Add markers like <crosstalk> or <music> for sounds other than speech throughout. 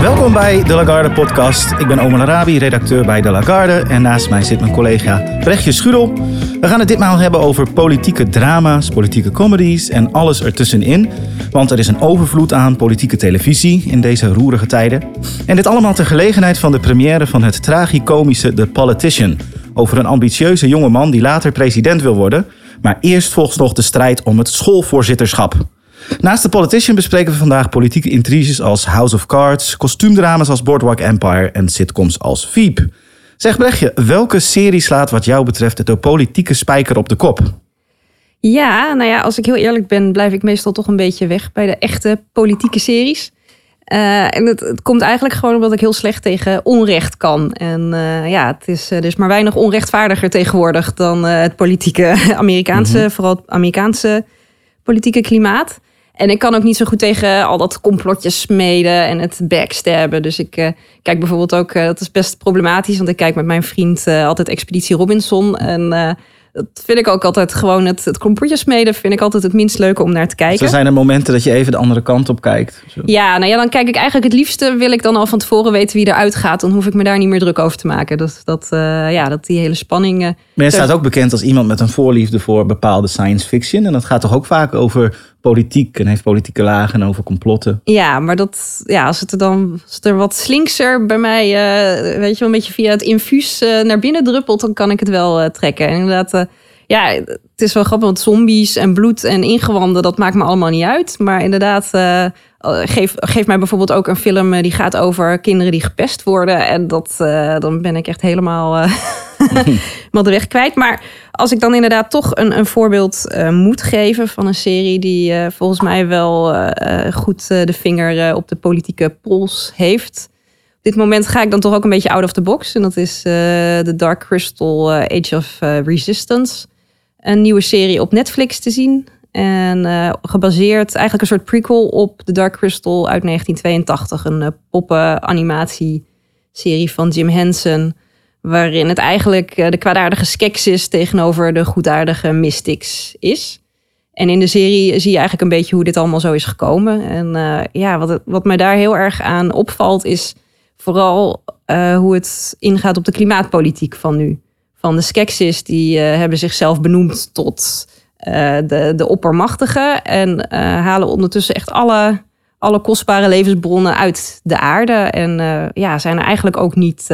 Welkom bij De Lagarde podcast. Ik ben Omar Arabi, redacteur bij De Lagarde. En naast mij zit mijn collega Brechtje Schudel. We gaan het ditmaal hebben over politieke drama's, politieke comedies en alles ertussenin. Want er is een overvloed aan politieke televisie in deze roerige tijden. En dit allemaal ter gelegenheid van de première van het tragicomische The Politician. Over een ambitieuze jonge man die later president wil worden. Maar eerst volgt nog de strijd om het schoolvoorzitterschap. Naast de Politician bespreken we vandaag politieke intriges als House of Cards, kostuumdramas als Boardwalk Empire en sitcoms als Veep. Zeg Brechtje, welke serie slaat wat jou betreft de politieke spijker op de kop? Ja, nou ja, als ik heel eerlijk ben, blijf ik meestal toch een beetje weg bij de echte politieke series. Uh, en het, het, komt eigenlijk gewoon omdat ik heel slecht tegen onrecht kan. En uh, ja, het is, er is maar weinig onrechtvaardiger tegenwoordig dan uh, het politieke <laughs> Amerikaanse, mm -hmm. vooral het Amerikaanse politieke klimaat. En ik kan ook niet zo goed tegen al dat complotjes smeden en het backstabben. Dus ik uh, kijk bijvoorbeeld ook, uh, dat is best problematisch, want ik kijk met mijn vriend uh, altijd Expeditie Robinson. En dat vind ik ook altijd gewoon, het, het complotjes smeden vind ik altijd het minst leuke om naar te kijken. Zo zijn er momenten dat je even de andere kant op kijkt. Zo. Ja, nou ja, dan kijk ik eigenlijk het liefste, wil ik dan al van tevoren weten wie eruit gaat. Dan hoef ik me daar niet meer druk over te maken. Dat, dat, ja, dat die hele spanning... maar je staat ook bekend als iemand met een voorliefde voor bepaalde science fiction. En dat gaat toch ook vaak over politiek en heeft politieke lagen en over complotten. Ja, maar dat, ja, als het er dan als het er wat slinkser bij mij, uh, weet je wel, een beetje via het infuus uh, naar binnen druppelt, dan kan ik het wel uh, trekken. En inderdaad, ja, het is wel grappig, want zombies en bloed en ingewanden, dat maakt me allemaal niet uit. Maar inderdaad, geef, geef mij bijvoorbeeld ook een film die gaat over kinderen die gepest worden. En dat, dan ben ik echt helemaal <laughs> maar de weg kwijt. Maar als ik dan inderdaad toch een, een voorbeeld uh, moet geven van een serie die uh, volgens mij wel uh, goed de vinger op de politieke pols heeft. Op dit moment ga ik dan toch ook een beetje out of the box. En dat is de Dark Crystal Age of Resistance. Een nieuwe serie op Netflix te zien. En gebaseerd eigenlijk een soort prequel op The Dark Crystal uit 1982. Een poppen animatie serie van Jim Henson waarin het eigenlijk de kwaadaardige Skeksis tegenover de goedaardige Mystics is. En in de serie zie je eigenlijk een beetje hoe dit allemaal zo is gekomen. En uh, ja, wat, wat mij daar heel erg aan opvalt, is vooral uh, hoe het ingaat op de klimaatpolitiek van nu. Van de Skeksis, die uh, hebben zichzelf benoemd tot de, de oppermachtigen. En halen ondertussen echt alle, alle kostbare levensbronnen uit de aarde. En ja, zijn er eigenlijk ook niet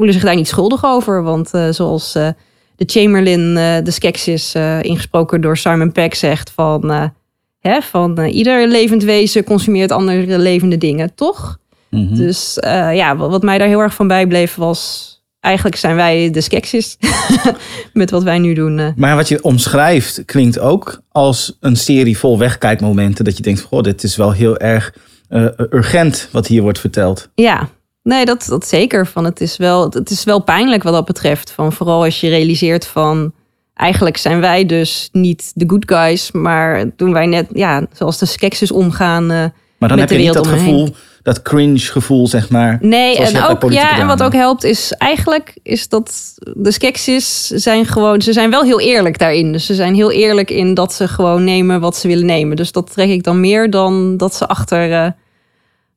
voelen zich daar niet schuldig over. Want uh, zoals uh, de Chamberlain, uh, de Skeksis, ingesproken door Simon Peck, zegt van, hè, van ieder levend wezen consumeert andere levende dingen, toch? Mm -hmm. Dus ja, wat mij daar heel erg van bijbleef was. Eigenlijk zijn wij de Skeksis <laughs> met wat wij nu doen. Maar wat je omschrijft klinkt ook als een serie vol wegkijkmomenten. Dat je denkt, goh, dit is wel heel erg urgent wat hier wordt verteld. Ja, Nee, dat, dat zeker. Van het, is wel, het is wel pijnlijk wat dat betreft. Van vooral als je realiseert van... Eigenlijk zijn wij dus niet de good guys. Maar doen wij net, ja, zoals de skeksis omgaan uh, Maar dan met heb de je niet dat gevoel, dat cringe gevoel, zeg maar. Nee, en, ook, ja, en wat ook helpt is eigenlijk... is dat de skeksis zijn gewoon... Ze zijn wel heel eerlijk daarin. Dus ze zijn heel eerlijk in dat ze gewoon nemen wat ze willen nemen. Dus dat trek ik dan meer dan dat ze achter... Uh,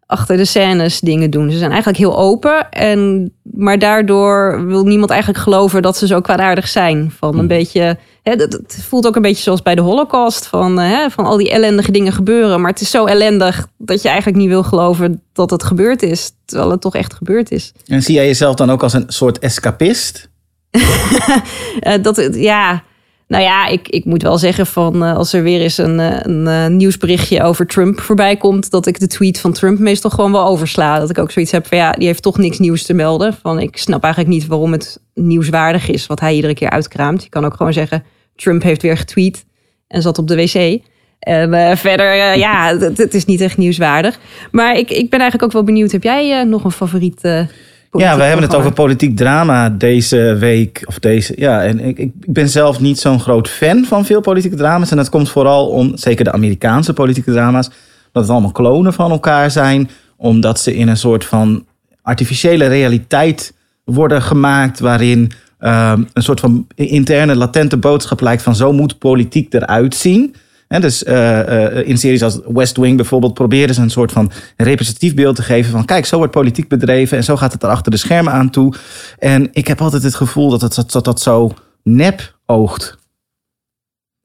achter de scènes dingen doen. Ze zijn eigenlijk heel open. En, maar daardoor wil niemand eigenlijk geloven dat ze zo kwaadaardig zijn. Van een Hmm. beetje. Het, voelt ook een beetje zoals bij de Holocaust. Van, hè, van al die ellendige dingen gebeuren. Maar het is zo ellendig dat je eigenlijk niet wil geloven dat het gebeurd is. Terwijl het toch echt gebeurd is. En zie jij jezelf dan ook als een soort escapist? Uh, <laughs> dat, ja, nou ja, ik, ik moet wel zeggen van uh, als er weer eens een, een, een, nieuwsberichtje over Trump voorbij komt, dat ik de tweet van Trump meestal gewoon wel oversla. Dat ik ook zoiets heb van ja, die heeft toch niks nieuws te melden. Van ik snap eigenlijk niet waarom het nieuwswaardig is wat hij iedere keer uitkraamt. Je kan ook gewoon zeggen, Trump heeft weer getweet en zat op de wc. En uh, verder, uh, ja, het, het, is niet echt nieuwswaardig. Maar ik, ik ben eigenlijk ook wel benieuwd. Heb jij uh, nog een favoriet Ja, we hebben het over politiek drama deze week. Of deze, ja, en ik, ik ik ben zelf niet zo'n groot fan van veel politieke drama's. En dat komt vooral om, zeker de Amerikaanse politieke drama's, dat het allemaal klonen van elkaar zijn. Omdat ze in een soort van artificiële realiteit worden gemaakt. Waarin ehm, een soort van interne latente boodschap lijkt van zo moet politiek eruit zien. Hè, dus eh, eh, in series als West Wing bijvoorbeeld proberen ze een soort van representatief beeld te geven van kijk, zo wordt politiek bedreven en zo gaat het er achter de schermen aan toe. En ik heb altijd het gevoel dat het, dat, dat, dat zo nep oogt.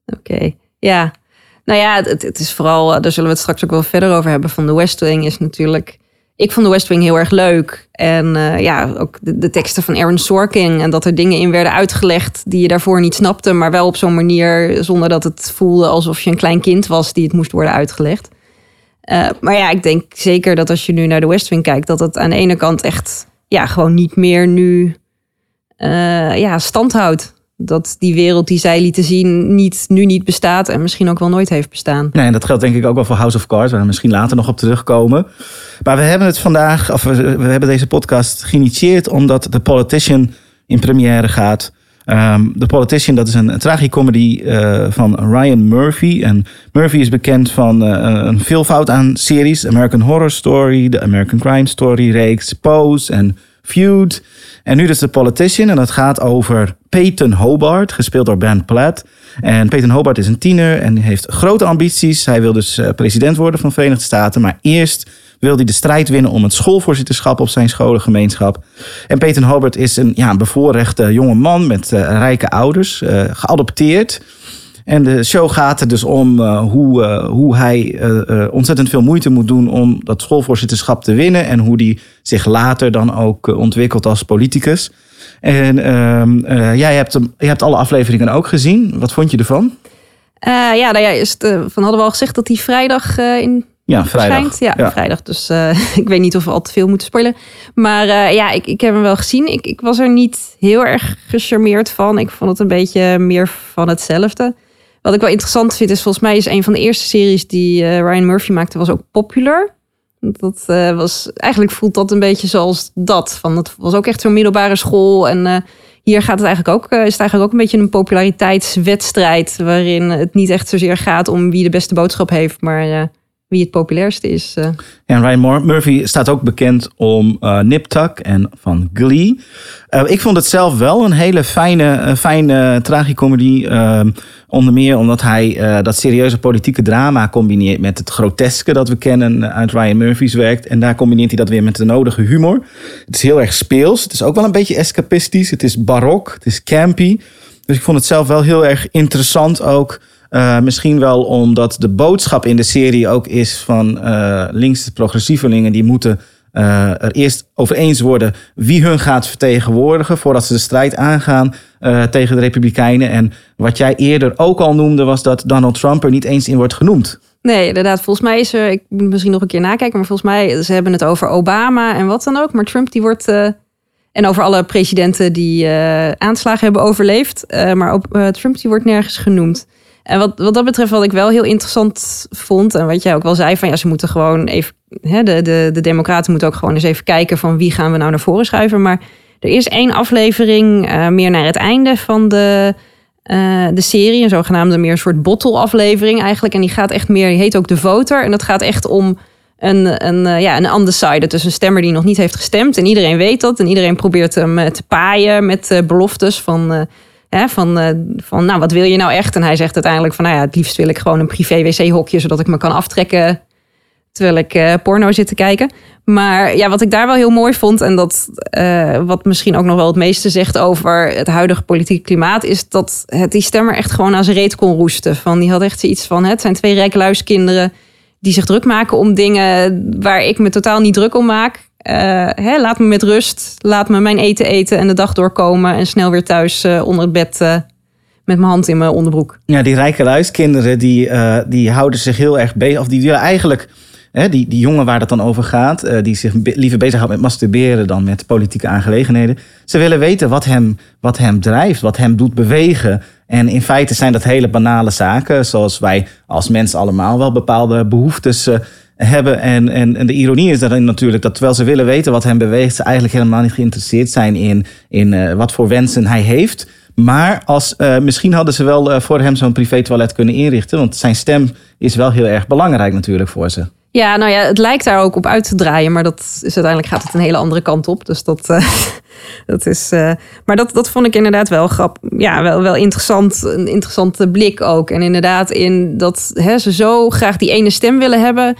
Oké, ja. Nou ja, het, het is vooral, eh, daar zullen we het straks ook wel verder over hebben. Van de West Wing is natuurlijk. Ik vond de West Wing heel erg leuk. En eh, ja, ook de, teksten van Aaron Sorkin. En dat er dingen in werden uitgelegd die je daarvoor niet snapte. Maar wel op zo'n manier zonder dat het voelde alsof je een klein kind was die het moest worden uitgelegd. Eh, maar ja, ik denk zeker dat als je nu naar de West Wing kijkt, dat het aan de ene kant echt ja, gewoon niet meer nu eh, ja, stand houdt. Dat die wereld die zij lieten zien niet, nu niet bestaat en misschien ook wel nooit heeft bestaan. Nee, en dat geldt denk ik ook wel voor House of Cards, waar we misschien later nog op terugkomen. Maar we hebben het vandaag, of we, hebben deze podcast geïnitieerd omdat The Politician in première gaat. Ehm The Politician, dat is een, een tragicomedy eh, van Ryan Murphy. En Murphy is bekend van eh, een veelvoud aan series. American Horror Story, de American Crime Story reeks, Pose en Feud. En nu dus The Politician. En dat gaat over Peyton Hobart, gespeeld door Ben Platt. En Peyton Hobart is een tiener en heeft grote ambities. Hij wil dus eh, president worden van de Verenigde Staten. Maar eerst wil hij de strijd winnen om het schoolvoorzitterschap op zijn scholengemeenschap. En Peyton Hobart is een, ja, bevoorrechte jonge man met eh, rijke ouders, eh, geadopteerd. En de show gaat er dus om hoe, hoe hij ontzettend veel moeite moet doen om dat schoolvoorzitterschap te winnen. En hoe die zich later dan ook eh, ontwikkelt als politicus. En ehm, eh, jij hebt, hem, je hebt alle afleveringen ook gezien. Wat vond je ervan? Eh, ja, nou ja, is het, van hadden we al gezegd dat die vrijdag in Ja, vrijdag. Ja, vrijdag. Dus <laughs> ik weet niet of we al te veel moeten spoilen. Maar ja, ik, ik heb hem wel gezien. Ik, ik was er niet heel erg gecharmeerd van. Ik vond het een beetje meer van hetzelfde. Wat ik wel interessant vind is, volgens mij is een van de eerste series die Ryan Murphy maakte, was ook Popular. Dat eh, was, eigenlijk voelt dat een beetje zoals dat. Van, het was ook echt zo'n middelbare school. En eh, hier gaat het eigenlijk ook, eh, is het eigenlijk ook een beetje een populariteitswedstrijd. Waarin het niet echt zozeer gaat om wie de beste boodschap heeft, maar wie het populairste is. eh. En Ryan Mur- Murphy staat ook bekend om eh Nip Tuck en van Glee. Eh, ik vond het zelf wel een hele fijne, fijne tragicomedy. onder meer omdat hij dat serieuze politieke drama combineert met het groteske dat we kennen uit Ryan Murphy's werk. En daar combineert hij dat weer met de nodige humor. Het is heel erg speels. Het is ook wel een beetje escapistisch. Het is barok. Het is campy. Dus ik vond het zelf wel heel erg interessant ook. Eh, misschien wel omdat de boodschap in de serie ook is van eh linkse progressievelingen die moeten eh, er eerst over eens worden wie hun gaat vertegenwoordigen voordat ze de strijd aangaan tegen de Republikeinen. En wat jij eerder ook al noemde was dat Donald Trump er niet eens in wordt genoemd. Nee, inderdaad. Volgens mij is er, ik moet misschien nog een keer nakijken, maar volgens mij, ze hebben het over Obama en wat dan ook. Maar Trump die wordt, en over alle presidenten die aanslagen hebben overleefd. Maar eh, Trump die wordt nergens genoemd. En wat, wat dat betreft, wat ik wel heel interessant vond, en wat jij ook wel zei, van ja, ze moeten gewoon even, hè, de, de, de Democraten moeten ook gewoon eens even kijken van wie gaan we nou naar voren schuiven. Maar er is één aflevering, eh, meer naar het einde van de, eh, de serie, een zogenaamde meer een soort bottle-aflevering eigenlijk. En die gaat echt meer, die heet ook De Voter. En dat gaat echt om een, een, eh, ja, een undecided, dus een stemmer die nog niet heeft gestemd. En iedereen weet dat. En iedereen probeert hem te paaien met beloftes van, van, eh, van, nou, wat wil je nou echt? En hij zegt uiteindelijk van, nou ja, het liefst wil ik gewoon een privé wc-hokje, zodat ik me kan aftrekken terwijl ik eh, porno zit te kijken. Maar ja, wat ik daar wel heel mooi vond, en dat eh, wat misschien ook nog wel het meeste zegt over het huidige politieke klimaat, is dat het die stemmer echt gewoon aan zijn reet kon roesten. Van, die had echt zoiets van: het zijn twee rijke luiskinderen die zich druk maken om dingen waar ik me totaal niet druk om maak. Eh, hè, laat me met rust, laat me mijn eten eten en de dag doorkomen en snel weer thuis eh, onder het bed eh, met mijn hand in mijn onderbroek. Ja, die rijke luiskinderen die, die houden zich heel erg bezig. Of die willen eigenlijk, hè, die, die jongen waar dat dan over gaat, die zich be- liever bezighoudt met masturberen dan met politieke aangelegenheden. Ze willen weten wat hem, wat hem drijft, wat hem doet bewegen. En in feite zijn dat hele banale zaken, zoals wij als mens allemaal wel bepaalde behoeftes eh, hebben. En, en, en de ironie is daarin natuurlijk dat terwijl ze willen weten wat hem beweegt, ze eigenlijk helemaal niet geïnteresseerd zijn in, in uh, wat voor wensen hij heeft. Maar als, uh, misschien hadden ze wel uh, voor hem zo'n privé toilet kunnen inrichten. Want zijn stem is wel heel erg belangrijk natuurlijk voor ze. Ja, nou ja, het lijkt daar ook op uit te draaien. Maar dat is uiteindelijk gaat het een hele andere kant op. Dus dat, <laughs> dat is. maar dat, dat vond ik inderdaad wel grap. Ja, wel, wel interessant. Een interessante blik ook. En inderdaad, in dat hè, ze zo graag die ene stem willen hebben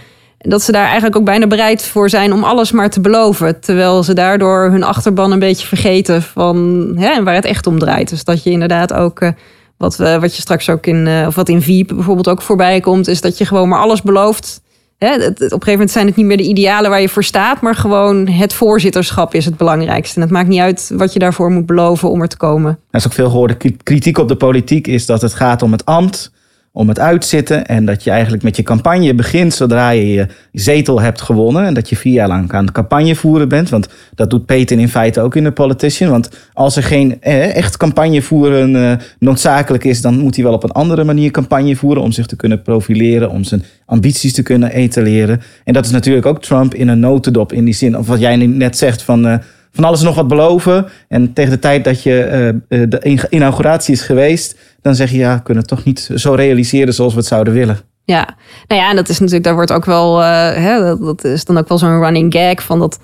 dat ze daar eigenlijk ook bijna bereid voor zijn om alles maar te beloven. Terwijl ze daardoor hun achterban een beetje vergeten van hè, waar het echt om draait. Dus dat je inderdaad ook, uh, wat, wat je straks ook in, uh, of wat in Veep bijvoorbeeld ook voorbij komt, is dat je gewoon maar alles belooft. Hè, op een gegeven moment zijn het niet meer de idealen waar je voor staat, maar gewoon het voorzitterschap is het belangrijkste. En het maakt niet uit wat je daarvoor moet beloven om er te komen. Er is ook veel gehoorde kritiek op de politiek, is dat het gaat om het ambt om het uitzitten. En dat je eigenlijk met je campagne begint zodra je je zetel hebt gewonnen. En dat je vier jaar lang aan de campagne voeren bent. Want dat doet Peter in feite ook in de Politician. Want als er geen eh, echt campagne voeren eh, noodzakelijk is, dan moet hij wel op een andere manier campagne voeren. Om zich te kunnen profileren, om zijn ambities te kunnen etaleren. En dat is natuurlijk ook Trump in een notendop. In die zin, of wat jij net zegt van. Uh, van alles nog wat beloven. En tegen de tijd dat je uh, de inauguratie is geweest, dan zeg je ja, we kunnen het toch niet zo realiseren zoals we het zouden willen. Ja, nou ja, en dat is natuurlijk, daar wordt ook wel, uh, hè, dat, is dan ook wel zo'n running gag van dat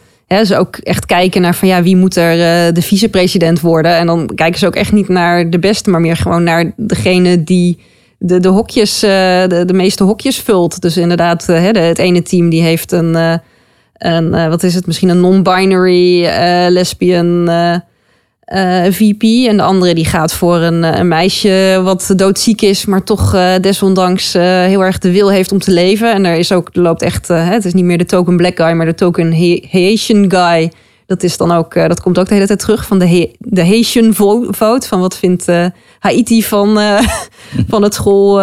ze ook echt kijken naar van ja, wie moet er uh, de vicepresident worden. En dan kijken ze ook echt niet naar de beste, maar meer gewoon naar degene die de, de hokjes, de, de meeste hokjes vult. Dus inderdaad, hè, het ene team die heeft een een, uh, wat is het, misschien een non-binary uh, lesbian uh, VP. En de andere die gaat voor een, een, meisje wat doodziek is, maar toch desondanks heel erg de wil heeft om te leven. En er is ook, loopt echt, het is niet meer de token black guy, maar de token Haitian guy. Dat, is dan ook, dat komt ook de hele tijd terug van de, de Haitian vote. Van wat vindt Haiti van, <laughs> van het school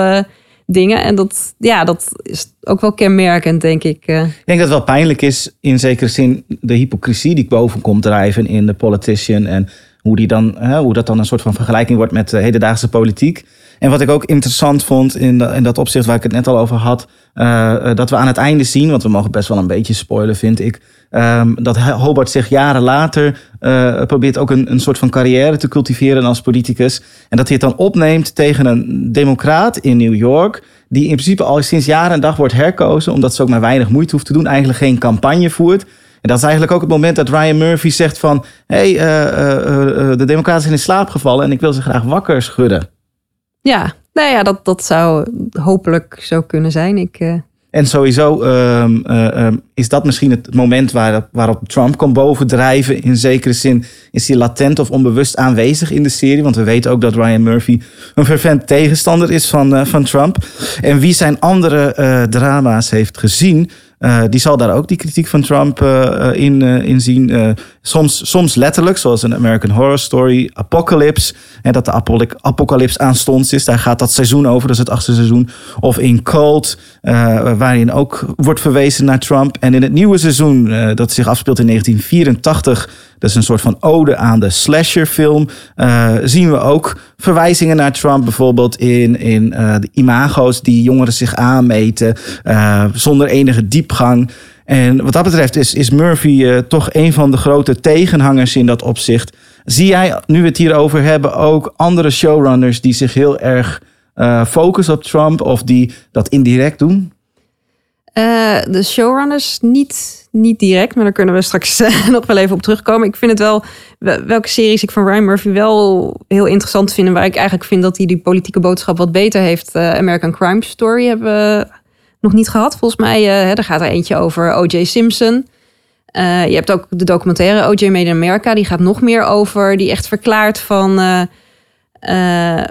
dingen. En dat, ja, dat is ook wel kenmerkend, denk ik. Eh. Ik denk dat het wel pijnlijk is, in zekere zin, de hypocrisie die boven komt drijven in de politician. En hoe, die dan, hoe dat dan een soort van vergelijking wordt met de hedendaagse politiek. En wat ik ook interessant vond in, in dat opzicht waar ik het net al over had, uh, dat we aan het einde zien, want we mogen best wel een beetje spoilen, vind ik, um, dat Hobart zich jaren later uh, probeert ook een, een soort van carrière te cultiveren als politicus. En dat hij het dan opneemt tegen een democraat in New York, die in principe al sinds jaren en dag wordt herkozen, omdat ze ook maar weinig moeite hoeft te doen, eigenlijk geen campagne voert. En dat is eigenlijk ook het moment dat Ryan Murphy zegt van... hé, hey, de democraten zijn in slaap gevallen en ik wil ze graag wakker schudden. Ja, nou ja, dat, dat zou hopelijk zo kunnen zijn. Ik, uh... En sowieso um, uh, um, is dat misschien het moment waar, waarop Trump kan bovendrijven. In zekere zin is hij latent of onbewust aanwezig in de serie. Want we weten ook dat Ryan Murphy een fervent tegenstander is van, uh, van Trump. En wie zijn andere drama's heeft gezien, uh, die zal daar ook die kritiek van Trump in, uh, in zien. soms, soms letterlijk, zoals een American Horror Story, Apocalypse. En dat de apocalypse aanstonds is. Daar gaat dat seizoen over, dat is het achtste seizoen. Of in Cult, waarin ook wordt verwezen naar Trump. En in het nieuwe seizoen, dat zich afspeelt in 1984... Dat is een soort van ode aan de slasherfilm. Uh, zien we ook verwijzingen naar Trump, bijvoorbeeld in, in uh, de imago's die jongeren zich aanmeten, uh, zonder enige diepgang. En wat dat betreft is, is Murphy toch een van de grote tegenhangers in dat opzicht. Zie jij, nu we het hierover hebben, ook andere showrunners die zich heel erg focussen op Trump of die dat indirect doen? De showrunners niet niet direct, maar daar kunnen we straks <laughs> eh, nog wel even op terugkomen. Ik vind het wel, welke series ik van Ryan Murphy wel heel interessant vind. En waar ik eigenlijk vind dat hij die politieke boodschap wat beter heeft. Uh, American Crime Story hebben we nog niet gehad. Volgens mij, uh, er gaat er eentje over O.J. Simpson. je hebt ook de documentaire O.J. Made in America. Die gaat nog meer over, die echt verklaart van uh,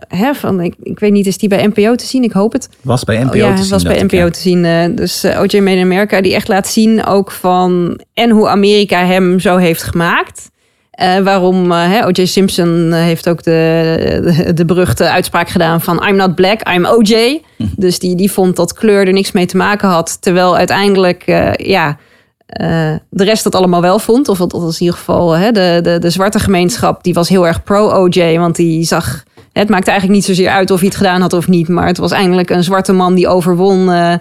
hè, van, ik, ik weet niet, is die bij NPO te zien? Ik hoop het. Was bij NPO ja, te zien. was bij NPO te zien. Uh, dus uh, O.J. Made in America, die echt laat zien ook van... en hoe Amerika hem zo heeft gemaakt. waarom O.J. Simpson heeft ook de, de, de, beruchte uitspraak gedaan van... I'm not black, I'm O.J. Hm. Dus die, die vond dat kleur er niks mee te maken had. Terwijl uiteindelijk, ja... Uh, de rest dat allemaal wel vond. Of dat was in ieder geval hè, de, de, de zwarte gemeenschap. Die was heel erg pro-OJ. Want die zag... Het maakte eigenlijk niet zozeer uit of hij het gedaan had of niet. Maar het was eigenlijk een zwarte man die overwon... Uh,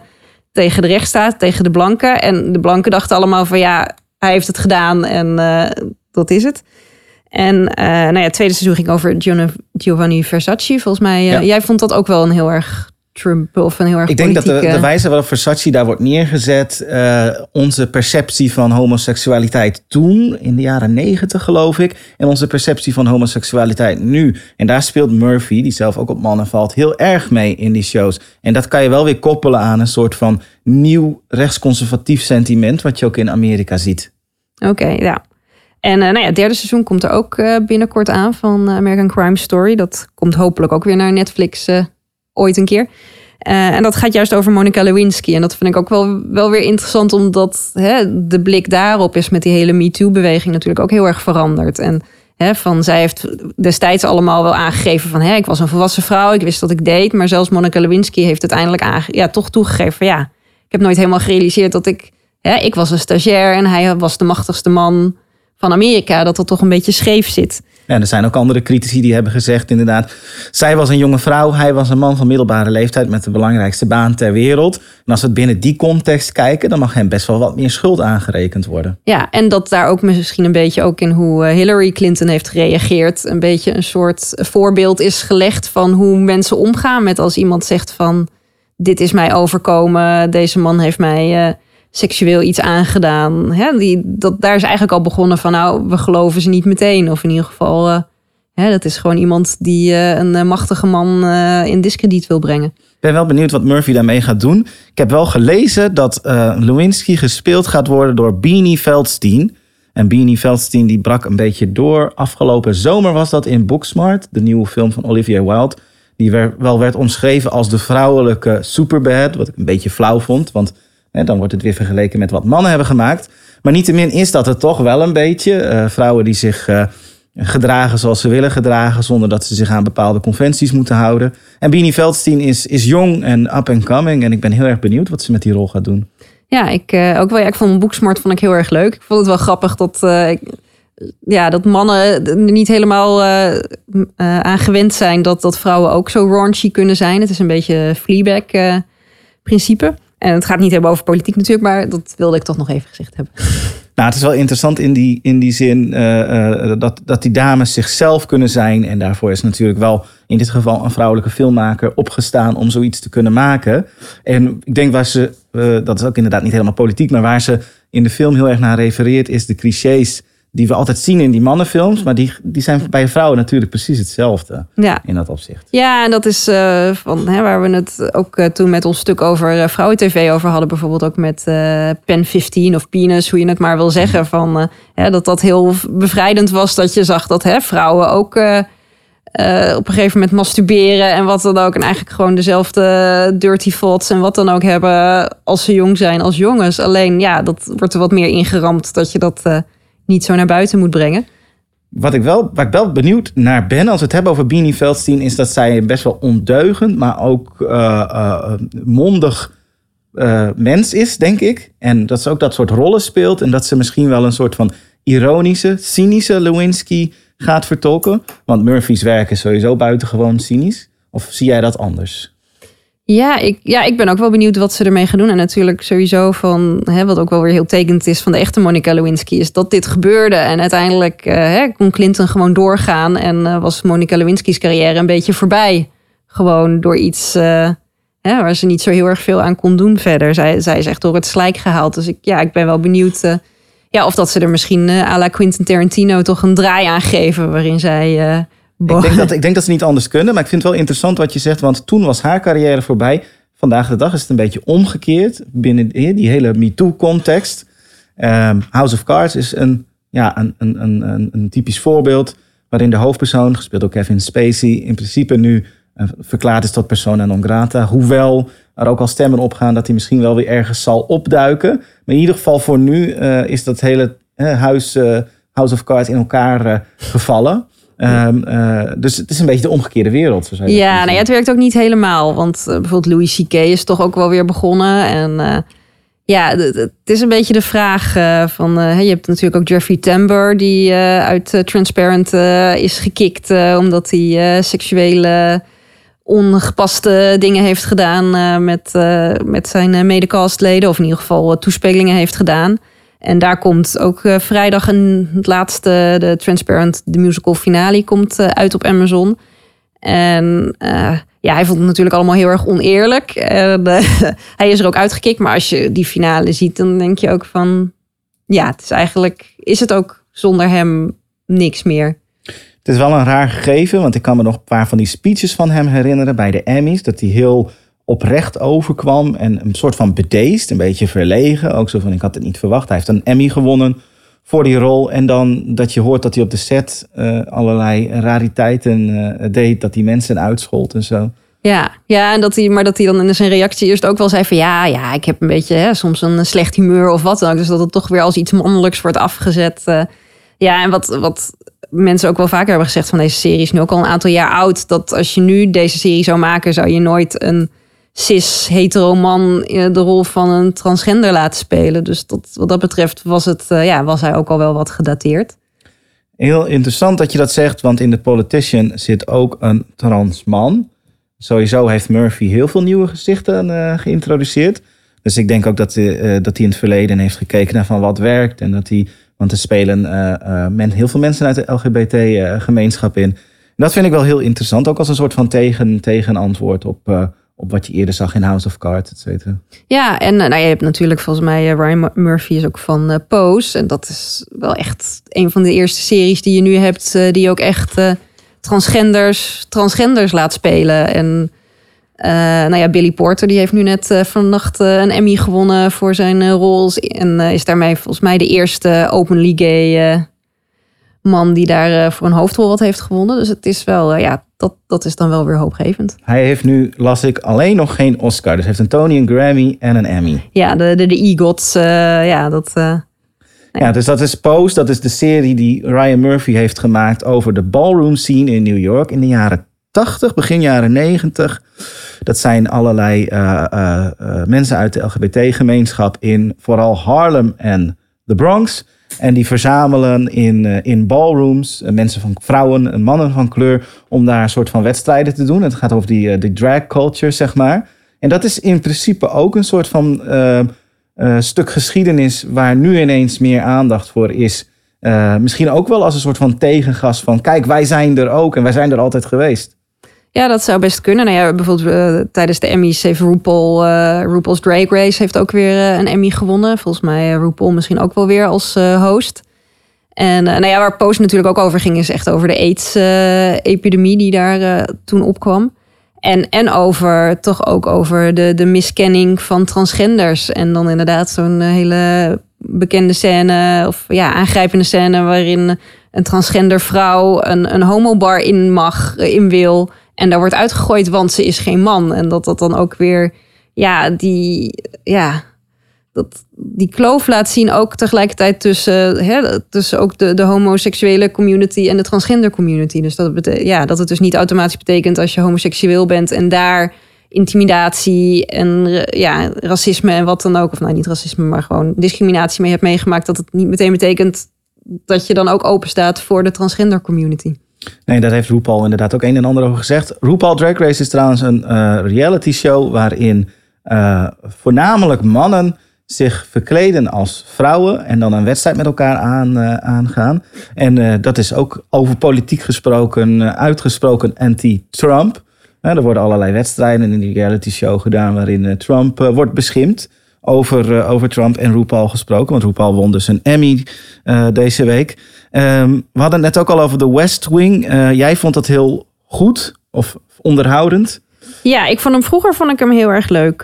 tegen de rechtsstaat, tegen de blanken. En de blanken dachten allemaal van ja, hij heeft het gedaan en eh, dat is het. En eh, nou ja, het tweede seizoen ging over Giovanni- Giovanni Versace. Volgens mij, eh, Ja. jij vond dat ook wel een heel erg Trump of een heel erg Ik denk dat de, wijze waarop Versace daar wordt neergezet, eh, onze perceptie van homoseksualiteit toen, in de jaren negentig geloof ik, en onze perceptie van homoseksualiteit nu. En daar speelt Murphy, die zelf ook op mannen valt, heel erg mee in die shows. En dat kan je wel weer koppelen aan een soort van nieuw rechtsconservatief sentiment, wat je ook in Amerika ziet. Oké, ja. En eh, nou ja, het derde seizoen komt er ook eh, binnenkort aan van American Crime Story. Dat komt hopelijk ook weer naar Netflix ooit een keer. Eh, en dat gaat juist over Monica Lewinsky. En dat vind ik ook wel, wel weer interessant, omdat hè, de blik daarop is met die hele MeToo-beweging natuurlijk ook heel erg veranderd. En hè, van, zij heeft destijds allemaal wel aangegeven van hè, ik was een volwassen vrouw, ik wist wat ik deed. Maar zelfs Monica Lewinsky heeft uiteindelijk ja, toch toegegeven van ja, ik heb nooit helemaal gerealiseerd dat ik, hè, ik was een stagiair en hij was de machtigste man van Amerika. Dat dat toch een beetje scheef zit. En er zijn ook andere critici die hebben gezegd, inderdaad, zij was een jonge vrouw, hij was een man van middelbare leeftijd met de belangrijkste baan ter wereld. En als we het binnen die context kijken, dan mag hem best wel wat meer schuld aangerekend worden. Ja, en dat daar ook misschien een beetje ook in hoe eh, Hillary Clinton heeft gereageerd. Een beetje een soort voorbeeld is gelegd van hoe mensen omgaan met als iemand zegt van dit is mij overkomen, deze man heeft mij eh, seksueel iets aangedaan. Hè, die, dat, daar is eigenlijk al begonnen van nou, we geloven ze niet meteen. Of in ieder geval, eh, hè, dat is gewoon iemand die eh, een eh, machtige man in discrediet wil brengen. Ik ben wel benieuwd wat Murphy daarmee gaat doen. Ik heb wel gelezen dat Lewinsky gespeeld gaat worden door Beanie Feldstein. En Beanie Feldstein die brak een beetje door. Afgelopen zomer was dat in Booksmart, de nieuwe film van Olivia Wilde. Die wel werd omschreven als de vrouwelijke Superbad. Wat ik een beetje flauw vond, want hè, dan wordt het weer vergeleken met wat mannen hebben gemaakt. Maar niettemin is dat het toch wel een beetje. eh, vrouwen die zich eh, gedragen zoals ze willen gedragen, zonder dat ze zich aan bepaalde conventies moeten houden. En Beanie Feldstein is, is jong en up and coming. En ik ben heel erg benieuwd wat ze met die rol gaat doen. Ja, ik eh, ook wel. Ja, ik vond Booksmart vond ik heel erg leuk. Ik vond het wel grappig dat, ja, dat mannen er niet helemaal aan gewend zijn dat, dat vrouwen ook zo raunchy kunnen zijn. Het is een beetje Fleabag principe. En het gaat niet hebben over politiek natuurlijk, maar dat wilde ik toch nog even gezegd hebben. Nou, het is wel interessant in die, in die zin eh, eh, dat, dat die dames zichzelf kunnen zijn. En daarvoor is natuurlijk wel in dit geval een vrouwelijke filmmaker opgestaan om zoiets te kunnen maken. En ik denk waar ze, eh, dat is ook inderdaad niet helemaal politiek, maar waar ze in de film heel erg naar refereert, is de clichés die we altijd zien in die mannenfilms. Maar die, die zijn bij vrouwen natuurlijk precies hetzelfde Ja, in dat opzicht. Ja, en dat is eh, van, hè, waar we het ook eh, toen met ons stuk over uh, vrouwen-tv over hadden. Bijvoorbeeld ook met Pen 15 of Penis, hoe je het maar wil zeggen. Van, hè, dat dat heel bevrijdend was dat je zag dat hè, vrouwen ook op een gegeven moment masturberen. En wat dan ook. En eigenlijk gewoon dezelfde dirty thoughts en wat dan ook hebben als ze jong zijn als jongens. Alleen ja, dat wordt er wat meer ingeramd dat je dat niet zo naar buiten moet brengen. Wat ik wel, waar ik wel benieuwd naar ben, als we het hebben over Beanie Feldstein, is dat zij best wel ondeugend, maar ook eh, mondig eh, mens is, denk ik. En dat ze ook dat soort rollen speelt. En dat ze misschien wel een soort van ironische, cynische Lewinsky gaat vertolken. Want Murphy's werk is sowieso buitengewoon cynisch. Of zie jij dat anders? Ja ik, ja, ik ben ook wel benieuwd wat ze ermee gaan doen. En natuurlijk sowieso van, hè, wat ook wel weer heel tekend is van de echte Monica Lewinsky, is dat dit gebeurde. En uiteindelijk eh, hè, kon Clinton gewoon doorgaan en eh, was Monica Lewinsky's carrière een beetje voorbij. Gewoon door iets eh, hè, waar ze niet zo heel erg veel aan kon doen verder. Zij, zij is echt door het slijk gehaald. Dus ik, ja, ik ben wel benieuwd ja, of dat ze er misschien à la Quentin Tarantino toch een draai aan geven waarin zij... Ik denk, dat, ik denk dat ze niet anders kunnen. Maar ik vind het wel interessant wat je zegt. Want toen was haar carrière voorbij. Vandaag de dag is het een beetje omgekeerd. Binnen die hele MeToo-context. Ehm, House of Cards is een, ja, een, een, een, een, typisch voorbeeld. Waarin de hoofdpersoon, gespeeld door Kevin Spacey. in principe nu eh, verklaard is tot persona non grata. Hoewel er ook al stemmen opgaan dat hij misschien wel weer ergens zal opduiken. Maar in ieder geval voor nu eh, is dat hele eh, huis, House of Cards in elkaar gevallen. Ehm, eh, dus het is een beetje de omgekeerde wereld. Zo zou je dat Ja, nou ja, het werkt ook niet helemaal. Want eh, bijvoorbeeld Louis C.K. is toch ook wel weer begonnen. En eh, ja, het is een beetje de vraag van... je hebt natuurlijk ook Jeffrey Tambor... die uit Transparent is gekikt... omdat hij seksuele ongepaste dingen heeft gedaan met, met zijn medecastleden. Of in ieder geval toespelingen heeft gedaan. En daar komt ook eh, vrijdag een, het laatste, de Transparent, de musical finale, komt eh, uit op Amazon. En eh, ja, hij vond het natuurlijk allemaal heel erg oneerlijk. <laughs> Hij is er ook uitgekikt. Maar als je die finale ziet, dan denk je ook van... Ja, het is eigenlijk... Is het ook zonder hem niks meer. Het is wel een raar gegeven, want ik kan me nog een paar van die speeches van hem herinneren bij de Emmys. Dat hij heel oprecht overkwam en een soort van bedeesd, een beetje verlegen. Ook zo van, ik had het niet verwacht. Hij heeft een Emmy gewonnen voor die rol. En dan dat je hoort dat hij op de set eh, allerlei rariteiten eh, deed. Dat hij mensen uitschold en zo. Ja, ja en dat hij, maar dat hij dan in zijn reactie eerst ook wel zei van... ja, ja ik heb een beetje hè, soms een slecht humeur of wat dan ook. Dus dat het toch weer als iets mannelijks wordt afgezet. eh. ja, en wat, wat mensen ook wel vaker hebben gezegd van deze serie... is nu ook al een aantal jaar oud. Dat als je nu deze serie zou maken... zou je nooit een cis-hetero man eh, de rol van een transgender laten spelen. Dus dat, wat dat betreft was, het, eh, ja, was hij ook al wel wat gedateerd. Heel interessant dat je dat zegt, want in The Politician zit ook een trans man. Sowieso heeft Murphy heel veel nieuwe gezichten eh, geïntroduceerd. Dus ik denk ook dat, dat hij in het verleden heeft gekeken naar van wat werkt. En dat hij, want er spelen eh, men, heel veel mensen uit de LGBT-gemeenschap in. Dat vind ik wel heel interessant, ook als een soort van tegen, tegenantwoord op, op wat je eerder zag in House of Cards, et cetera. Ja, en eh, nou, je hebt natuurlijk volgens mij... eh, Ryan Mur- Murphy is ook van eh, Pose. En dat is wel echt een van de eerste series die je nu hebt... die ook echt transgenders, transgenders laat spelen. En nou ja, Billy Porter die heeft nu net vannacht een Emmy gewonnen... voor zijn eh, rol. En is daarmee volgens mij de eerste openly gay... man die daar eh, voor een hoofdrol wat heeft gewonnen. Dus het is wel, eh, ja, dat, dat is dan wel weer hoopgevend. Hij heeft nu, las ik, alleen nog geen Oscar. Dus hij heeft een Tony, een Grammy en een Emmy. Ja, de, de, de EGOTs, eh, ja, dat... Ja, dus dat is Pose. Dat is de serie die Ryan Murphy heeft gemaakt over de ballroom scene in New York in de jaren 80, begin jaren 90. Dat zijn allerlei mensen uit de LGBT-gemeenschap in vooral Harlem en de Bronx. En die verzamelen in, eh, in ballrooms eh, mensen van vrouwen en mannen van kleur om daar een soort van wedstrijden te doen. Het gaat over die, eh, die drag culture, zeg maar. En dat is in principe ook een soort van eh, eh, stuk geschiedenis waar nu ineens meer aandacht voor is. Eh, misschien ook wel als een soort van tegengas van kijk, wij zijn er ook en wij zijn er altijd geweest. Ja, dat zou best kunnen. Nou ja, bijvoorbeeld eh, tijdens de Emmys heeft RuPaul, eh, RuPaul's Drag Race heeft ook weer eh, een Emmy gewonnen. Volgens mij uh, RuPaul misschien ook wel weer als host. En nou ja, waar Post natuurlijk ook over ging, is echt over de AIDS-epidemie die daar toen opkwam. En, en over, toch ook over de, de miskenning van transgenders. En dan inderdaad zo'n hele bekende scène, of ja, aangrijpende scène waarin een transgender vrouw een, een homobar in mag, in wil. En daar wordt uitgegooid, want ze is geen man. En dat dat dan ook weer, ja, die, ja, dat die kloof laat zien ook tegelijkertijd tussen, hè, tussen ook de, de homoseksuele community en de transgender community. Dus dat, ja, dat het dus niet automatisch betekent als je homoseksueel bent en daar intimidatie en ja, racisme en wat dan ook, of nou niet racisme, maar gewoon discriminatie mee hebt meegemaakt, dat het niet meteen betekent dat je dan ook open staat voor de transgender community. Nee, daar heeft RuPaul inderdaad ook een en ander over gezegd. RuPaul Drag Race is trouwens een eh, reality show waarin eh, voornamelijk mannen zich verkleden als vrouwen en dan een wedstrijd met elkaar eh, aangaan. En dat is ook over politiek gesproken, uitgesproken anti-Trump. Er worden allerlei wedstrijden in die reality show gedaan waarin Trump wordt beschimpt. Over, eh, over Trump en RuPaul gesproken. Want RuPaul won dus een Emmy eh, deze week. Ehm, we hadden het net ook al over de West Wing. Eh, jij vond dat heel goed of onderhoudend. Ja, ik vond hem vroeger vond ik hem heel erg leuk,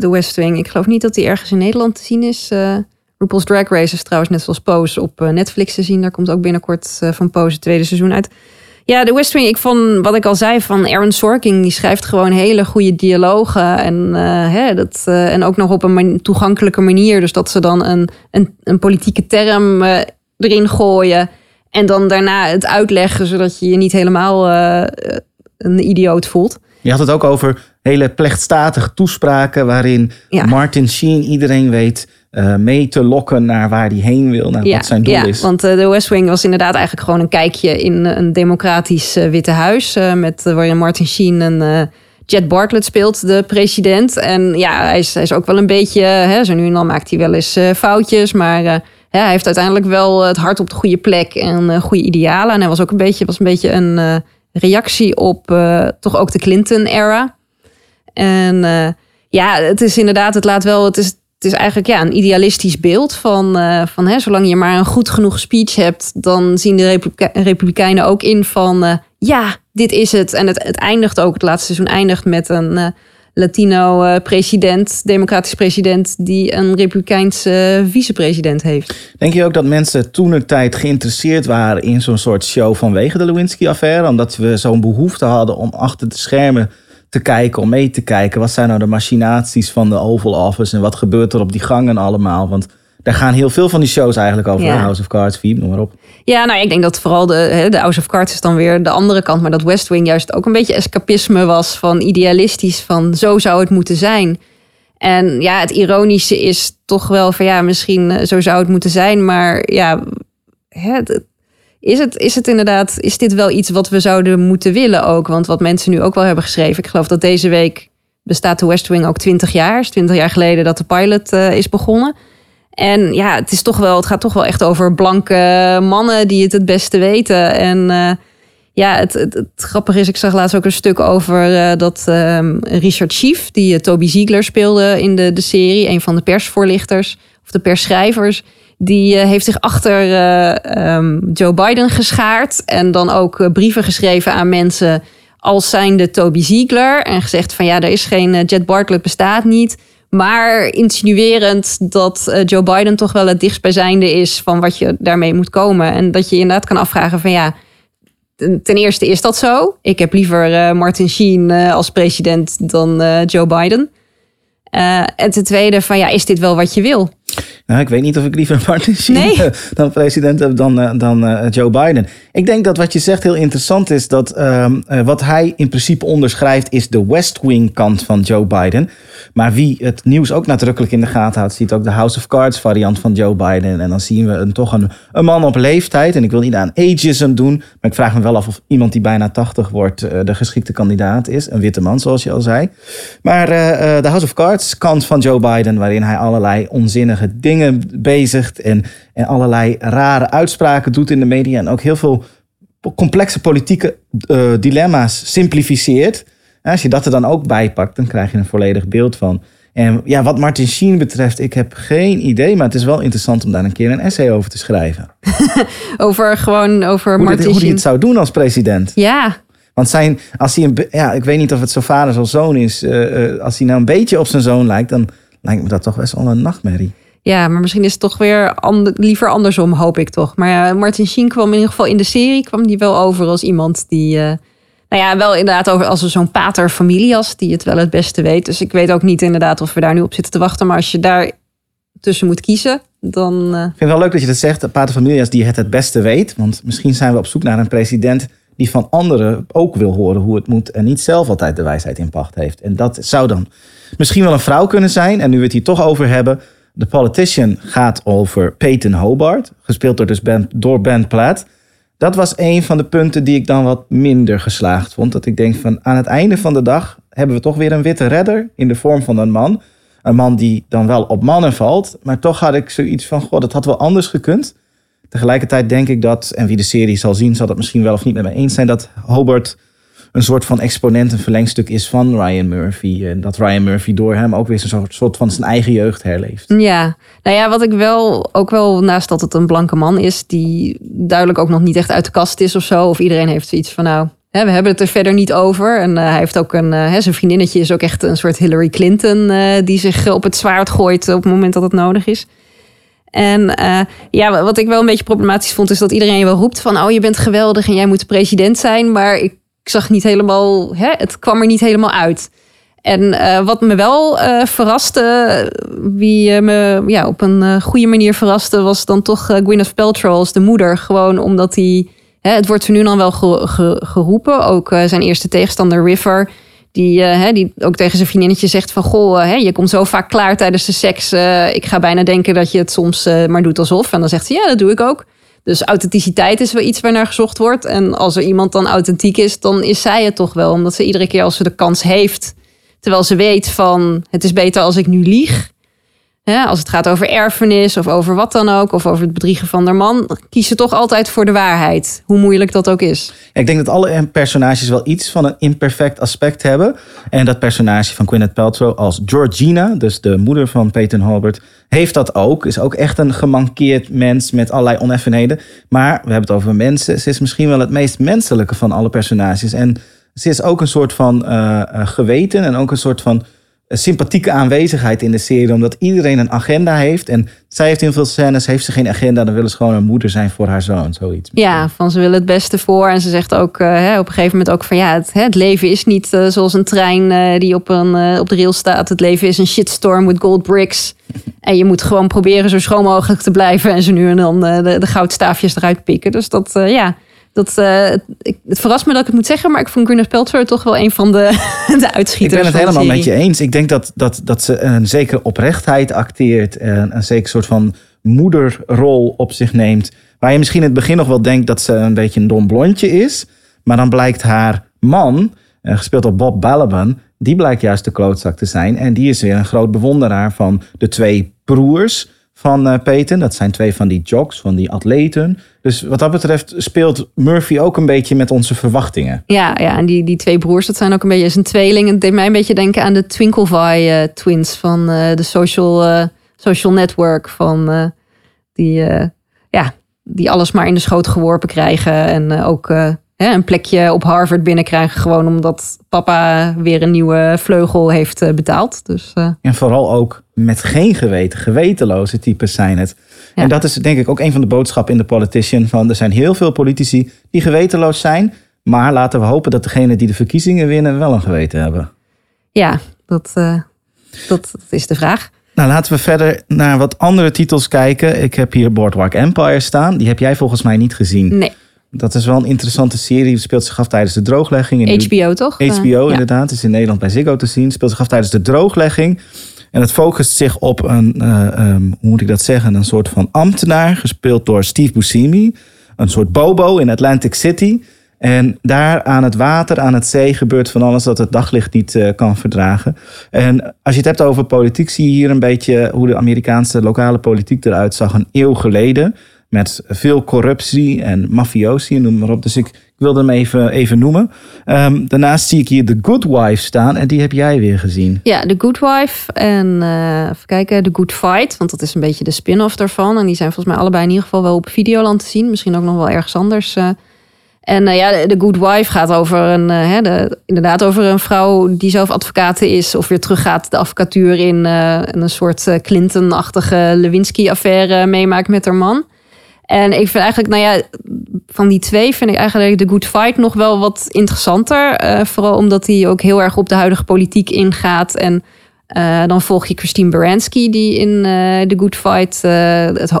de West Wing. Ik geloof niet dat hij ergens in Nederland te zien is. RuPaul's Drag Race is trouwens net zoals Pose op Netflix te zien. Daar komt ook binnenkort van Pose het tweede seizoen uit. Ja, de West Wing, ik vond wat ik al zei van Aaron Sorkin, die schrijft gewoon hele goede dialogen. En, eh, hè, dat, eh, en ook nog op een man- toegankelijke manier. Dus dat ze dan een, een, een politieke term eh, erin gooien. En dan daarna het uitleggen, zodat je je niet helemaal een idioot voelt. Je had het ook over hele plechtstatige toespraken waarin Ja. Martin Sheen, iedereen weet, eh, mee te lokken naar waar hij heen wil, naar wat zijn doel ja, is. Want uh, de West Wing was inderdaad eigenlijk gewoon een kijkje in een democratisch uh, Witte Huis. met waarin Martin Sheen en Jet Bartlett speelt, de president. En ja, hij is, hij is ook wel een beetje, hè, zo nu en dan maakt hij wel eens foutjes. Maar ja, hij heeft uiteindelijk wel het hart op de goede plek en goede idealen. En hij was ook een beetje, was een, beetje een reactie op toch ook de Clinton-era. En ja, het is inderdaad, het laat wel, het is het is eigenlijk ja, een idealistisch beeld van, uh, van hè, zolang je maar een goed genoeg speech hebt, dan zien de Republikeinen ook in van uh, ja, dit is het. En het, het eindigt ook, het laatste seizoen eindigt met een uh, Latino president, democratisch president, die een Republikeinse vicepresident heeft. Denk je ook dat mensen toen een tijd geïnteresseerd waren in zo'n soort show vanwege de Lewinsky-affaire? Omdat we zo'n behoefte hadden om achter de schermen te kijken, om mee te kijken. Wat zijn nou de machinaties van de Oval Office en wat gebeurt er op die gangen allemaal? Want daar gaan heel veel van die shows eigenlijk over. Ja. House of Cards, Veep, noem maar op. Ja, nou ik denk dat vooral de, de House of Cards is dan weer de andere kant. Maar dat West Wing juist ook een beetje escapisme was van idealistisch. Van zo zou het moeten zijn. En ja, het ironische is toch wel van ja, misschien eh, zo zou het moeten zijn. Maar ja, het, is het, is het inderdaad, is dit wel iets wat we zouden moeten willen ook? Want wat mensen nu ook wel hebben geschreven. Ik geloof dat deze week bestaat de West Wing ook 20 jaar. is 20 jaar geleden dat de pilot uh, is begonnen. En ja, het, is toch wel, het gaat toch wel echt over blanke mannen die het het beste weten. En uh, ja, het, het, het, grappige is, ik zag laatst ook een stuk over uh, dat um, Richard Schief, die Toby Ziegler speelde in de, de serie, een van de persvoorlichters of de persschrijvers die uh, heeft zich achter uh, um, Joe Biden geschaard. En dan ook uh, brieven geschreven aan mensen als zijnde Toby Ziegler. En gezegd van ja, er is geen Jet Bartlett bestaat niet. Maar insinuerend dat Joe Biden toch wel het dichtstbijzijnde is van wat je daarmee moet komen. En dat je inderdaad kan afvragen van ja, ten eerste is dat zo. Ik heb liever Martin Sheen als president dan Joe Biden. en ten tweede van ja, is dit wel wat je wil? Nou, ik weet niet of ik liever Martin nee. <laughs> dan president heb dan, eh, dan uh, Joe Biden. Ik denk dat wat je zegt heel interessant is. Dat uh, wat hij in principe onderschrijft is de West Wing kant van Joe Biden. Maar wie het nieuws ook nadrukkelijk in de gaten houdt, ziet ook de House of Cards variant van Joe Biden. En dan zien we een, toch een, een man op leeftijd. En ik wil niet aan ageism doen, maar ik vraag me wel af of iemand die bijna 80 wordt de geschikte kandidaat is. Een witte man, zoals je al zei. Maar de House of Cards kant van Joe Biden, waarin hij allerlei onzinnige dingen bezigt en, en allerlei rare uitspraken doet in de media. En ook heel veel complexe politieke uh, dilemma's simplificeert. als je dat er dan ook bij pakt, dan krijg je een volledig beeld van. En ja, wat Martin Sheen betreft, ik heb geen idee, maar het is wel interessant om daar een keer een essay over te schrijven. <laughs> over gewoon over hoe Martin Hoe hij het zou doen als president. Ja. Want zijn, als hij een, ja, ik weet niet of het zo vader of zoon is. Uh, uh, als hij nou een beetje op zijn zoon lijkt, dan lijkt me dat toch best wel een nachtmerrie. Ja, maar misschien is het toch weer liever andersom, hoop ik toch. Maar ja, Martin Sheen kwam in ieder geval in de serie kwam die wel over als iemand die. Uh, nou ja, wel inderdaad over als zo'n pater familias die het wel het beste weet. Dus ik weet ook niet inderdaad of we daar nu op zitten te wachten. Maar als je daar tussen moet kiezen, dan. Uh... Ik vind het wel leuk dat je dat zegt, pater familias die het het beste weet. Want misschien zijn we op zoek naar een president die van anderen ook wil horen hoe het moet en niet zelf altijd de wijsheid in pacht heeft. En dat zou dan misschien wel een vrouw kunnen zijn. En nu we het hier toch over hebben, The Politician gaat over Peyton Hobart, gespeeld door, dus ben, door Ben Platt. Dat was een van de punten die ik dan wat minder geslaagd vond. Dat ik denk van aan het einde van de dag hebben we toch weer een witte redder in de vorm van een man. Een man die dan wel op mannen valt, maar toch had ik zoiets van, god, dat had wel anders gekund. Tegelijkertijd denk ik dat, en wie de serie zal zien, zal dat misschien wel of niet met me eens zijn, dat Hobart een soort van exponent, een verlengstuk is van Ryan Murphy. En dat Ryan Murphy door hem ook weer een soort, soort van zijn eigen jeugd herleeft. Ja, nou ja, wat ik wel ook wel, naast dat het een blanke man is, die duidelijk ook nog niet echt uit de kast is of zo. Of iedereen heeft zoiets van, nou, we hebben het er verder niet over. En uh, hij heeft ook een, uh, zijn vriendinnetje is ook echt een soort Hillary Clinton, uh, die zich op het zwaard gooit op het moment dat het nodig is. En ja, wat ik wel een beetje problematisch vond, is dat iedereen wel roept van, oh, je bent geweldig en jij moet president zijn. Maar ik ik zag niet helemaal, hè, het kwam er niet helemaal uit. En uh, wat me wel uh, verraste, wie uh, me ja, op een goede manier verraste, was dan toch Gwyneth Paltrow als de moeder. Gewoon omdat hij, het wordt nu dan wel ge, ge, geroepen, ook zijn eerste tegenstander River, Die, eh, hè, die ook tegen zijn vriendinnetje zegt van... Goh, eh, hè, je komt zo vaak klaar tijdens de seks. eh, ik ga bijna denken dat je het soms eh, maar doet alsof. En dan zegt ze, ja, dat doe ik ook. Dus authenticiteit is wel iets waar naar gezocht wordt. En als er iemand dan authentiek is, dan is zij het toch wel. Omdat ze iedere keer als ze de kans heeft... terwijl ze weet van, het is beter als ik nu lieg... Als het gaat over erfenis of over wat dan ook... of over het bedriegen van haar man... kiest ze toch altijd voor de waarheid. Hoe moeilijk dat ook is. Ik denk dat alle personages wel iets van een imperfect aspect hebben. En dat personage van Gwyneth Paltrow als Georgina, dus de moeder van Peyton Halbert, heeft dat ook. Is ook echt een gemankeerd mens met allerlei oneffenheden. Maar we hebben het over mensen. Ze is misschien wel het meest menselijke van alle personages. En ze is ook een soort van eh, eh, geweten en ook een soort van sympathieke aanwezigheid in de serie. Omdat iedereen een agenda heeft. En zij heeft in veel scènes, heeft ze geen agenda. Dan willen ze gewoon een moeder zijn voor haar zoon. Zoiets. Ja, van ze willen het beste voor. En ze zegt ook eh, hè, op een gegeven moment ook van ja, het, hè, het leven is niet eh, zoals een trein eh, die op, een, op de rail staat. Het leven is een shitstorm with gold bricks. <laughs> En je moet gewoon proberen zo schoon mogelijk te blijven. En ze nu en dan de, de goudstaafjes eruit pikken. Dus dat, ja, dat, eh, ik, het verrast me dat ik het moet zeggen. Maar ik vond Gwyneth Paltrow toch wel een van de, <laughs> de Ik uitschieters ben het helemaal met je eens. Ik denk dat, dat, dat ze een zekere oprechtheid acteert. En een zeker soort van moederrol op zich neemt. Waar je misschien in het begin nog wel denkt dat ze een beetje een dom blondje is. Maar dan blijkt haar man, eh, gespeeld door Bob Balaban, die blijkt juist de klootzak te zijn. En die is weer een groot bewonderaar van de twee broers van eh Peyton. Dat zijn twee van die jocks, van die atleten. Dus wat dat betreft speelt Murphy ook een beetje met onze verwachtingen. Ja, ja, en die, die twee broers, dat zijn ook een beetje zijn tweeling. Het deed mij een beetje denken aan de Twinklevy eh, twins van eh, de social, social network. Van, die, ja, die alles maar in de schoot geworpen krijgen. En ook hè, een plekje op Harvard binnenkrijgen. Gewoon omdat papa weer een nieuwe vleugel heeft eh, betaald. Dus eh, En vooral ook met geen geweten, gewetenloze types zijn het. Ja. En dat is denk ik ook een van de boodschappen in de politician. Van er zijn heel veel politici die gewetenloos zijn. Maar laten we hopen dat degenen die de verkiezingen winnen wel een geweten hebben. ja, dat, eh, dat, dat is de vraag. Nou, laten we verder naar wat andere titels kijken. Ik heb hier Boardwalk Empire staan. Die heb jij volgens mij niet gezien. Nee, Dat is wel een interessante serie. Het speelt zich af tijdens de drooglegging. in de- HBO toch? HBO inderdaad, is in Nederland bij Ziggo te zien. Speelt zich af tijdens de drooglegging. En het focust zich op een, eh, ehm, hoe moet ik dat zeggen, een soort van ambtenaar, gespeeld door Steve Buscemi. Een soort bobo in Atlantic City. En daar aan het water, aan het zee, gebeurt van alles dat het daglicht niet eh, kan verdragen. En als je het hebt over politiek, zie je hier een beetje hoe de Amerikaanse lokale politiek eruit zag een eeuw geleden. Met veel corruptie en mafiosi, noem maar op. Dus ik, wilde hem even, even noemen. Ehm, daarnaast zie ik hier The Good Wife staan. En die heb jij weer gezien. Ja, The Good Wife en eh, even kijken, The Good Fight. Want dat is een beetje de spin-off daarvan. En die zijn volgens mij allebei in ieder geval wel op Videoland te zien. Misschien ook nog wel ergens anders. eh. En eh, ja, The Good Wife gaat over een, hè, de, inderdaad over een vrouw die zelf advocaat is. Of weer teruggaat de advocatuur in. en een soort Clinton-achtige Lewinsky-affaire meemaakt met haar man. En ik vind eigenlijk, nou ja, van die twee vind ik eigenlijk The Good Fight nog wel wat interessanter. Eh, vooral omdat hij ook heel erg op de huidige politiek ingaat. En eh, dan volg je Christine Baranski, die in eh The Good Fight